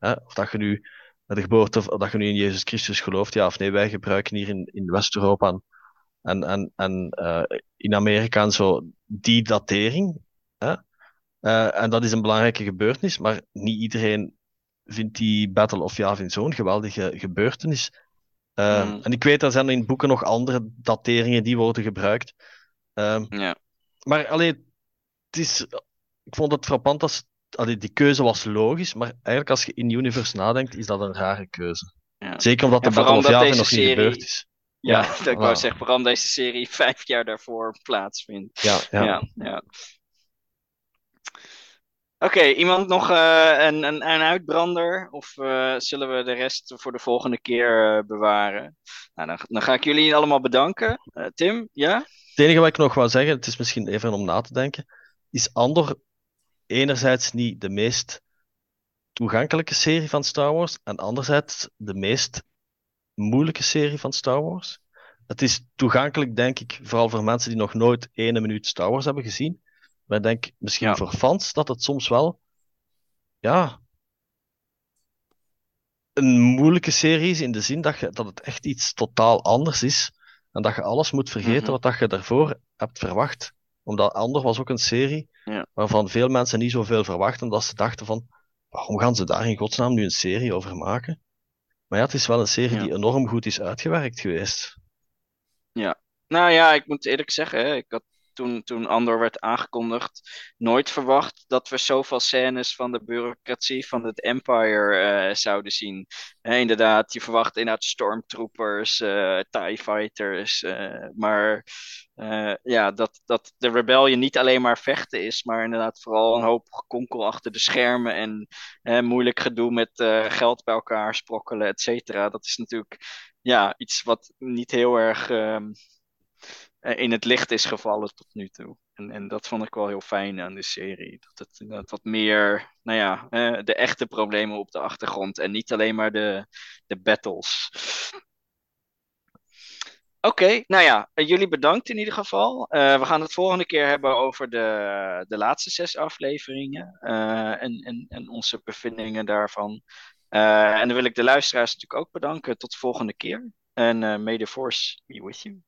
B: hè, of dat je nu met de geboorte, of dat je nu in Jezus Christus gelooft, ja of nee, wij gebruiken hier in, in West-Europa en, en, en, eh, in Amerika en zo die datering. Hè. Eh, en dat is een belangrijke gebeurtenis, maar niet iedereen vindt die Battle of Yavin zo'n geweldige gebeurtenis. Eh,
A: Mm.
B: En ik weet, er zijn in boeken nog andere dateringen die worden gebruikt. Ehm,
A: Ja.
B: maar alleen, het is, ik vond het frappant dat allee, die keuze was logisch, maar eigenlijk als je in Universe nadenkt, is dat een rare keuze.
A: Ja.
B: Zeker omdat de Battle of nog niet gebeurd is.
A: Ja,
B: Ja,
A: dat ik wou zeggen, vooral deze serie <laughs> vijf jaar daarvoor plaatsvindt.
B: Ja, ja.
A: Ja, ja. Oké, iemand nog eh, een, een, een uitbrander? Of eh, zullen we de rest voor de volgende keer eh, bewaren? Nou, dan, dan ga ik jullie allemaal bedanken. Eh, Tim, ja?
B: Het enige wat ik nog wou zeggen, het is misschien even om na te denken, is Andor enerzijds niet de meest toegankelijke serie van Star Wars en anderzijds de meest moeilijke serie van Star Wars. Het is toegankelijk, denk ik, vooral voor mensen die nog nooit ene minuut Star Wars hebben gezien. Maar ik denk misschien
A: Ja.
B: voor fans dat het soms wel, ja, een moeilijke serie is in de zin dat, je, dat het echt iets totaal anders is. En dat je alles moet vergeten
A: Mhm.
B: wat dat je daarvoor hebt verwacht. Omdat Andor was ook een serie
A: Ja.
B: waarvan veel mensen niet zoveel verwachten, omdat ze dachten van, waarom gaan ze daar in godsnaam nu een serie over maken? Maar ja, het is wel een serie
A: Ja.
B: die enorm goed is uitgewerkt geweest.
A: Nou ja, ik moet eerlijk zeggen, ik had toen, toen Andor werd aangekondigd, nooit verwacht dat we zoveel scènes van de bureaucratie van het Empire eh, zouden zien. Hè, inderdaad, je verwacht inderdaad stormtroopers, eh TIE fighters, eh, maar eh, ja, dat, dat de rebellion niet alleen maar vechten is, maar inderdaad vooral een hoop gekonkel achter de schermen en eh, moeilijk gedoe met eh, geld bij elkaar sprokkelen, et cetera. Dat is natuurlijk ja, iets wat niet heel erg ehm, eh, in het licht is gevallen tot nu toe. En, en dat vond ik wel heel fijn aan de serie. Dat het inderdaad wat meer, nou ja, eh, de echte problemen op de achtergrond en niet alleen maar de, de battles. Oké, nou ja, eh, jullie bedankt in ieder geval. Eh, we gaan het volgende keer hebben over de, de laatste zes afleveringen eh, en, en, en onze bevindingen daarvan. Eh, en dan wil ik de luisteraars natuurlijk ook bedanken. Tot de volgende keer. En eh may the force be with you.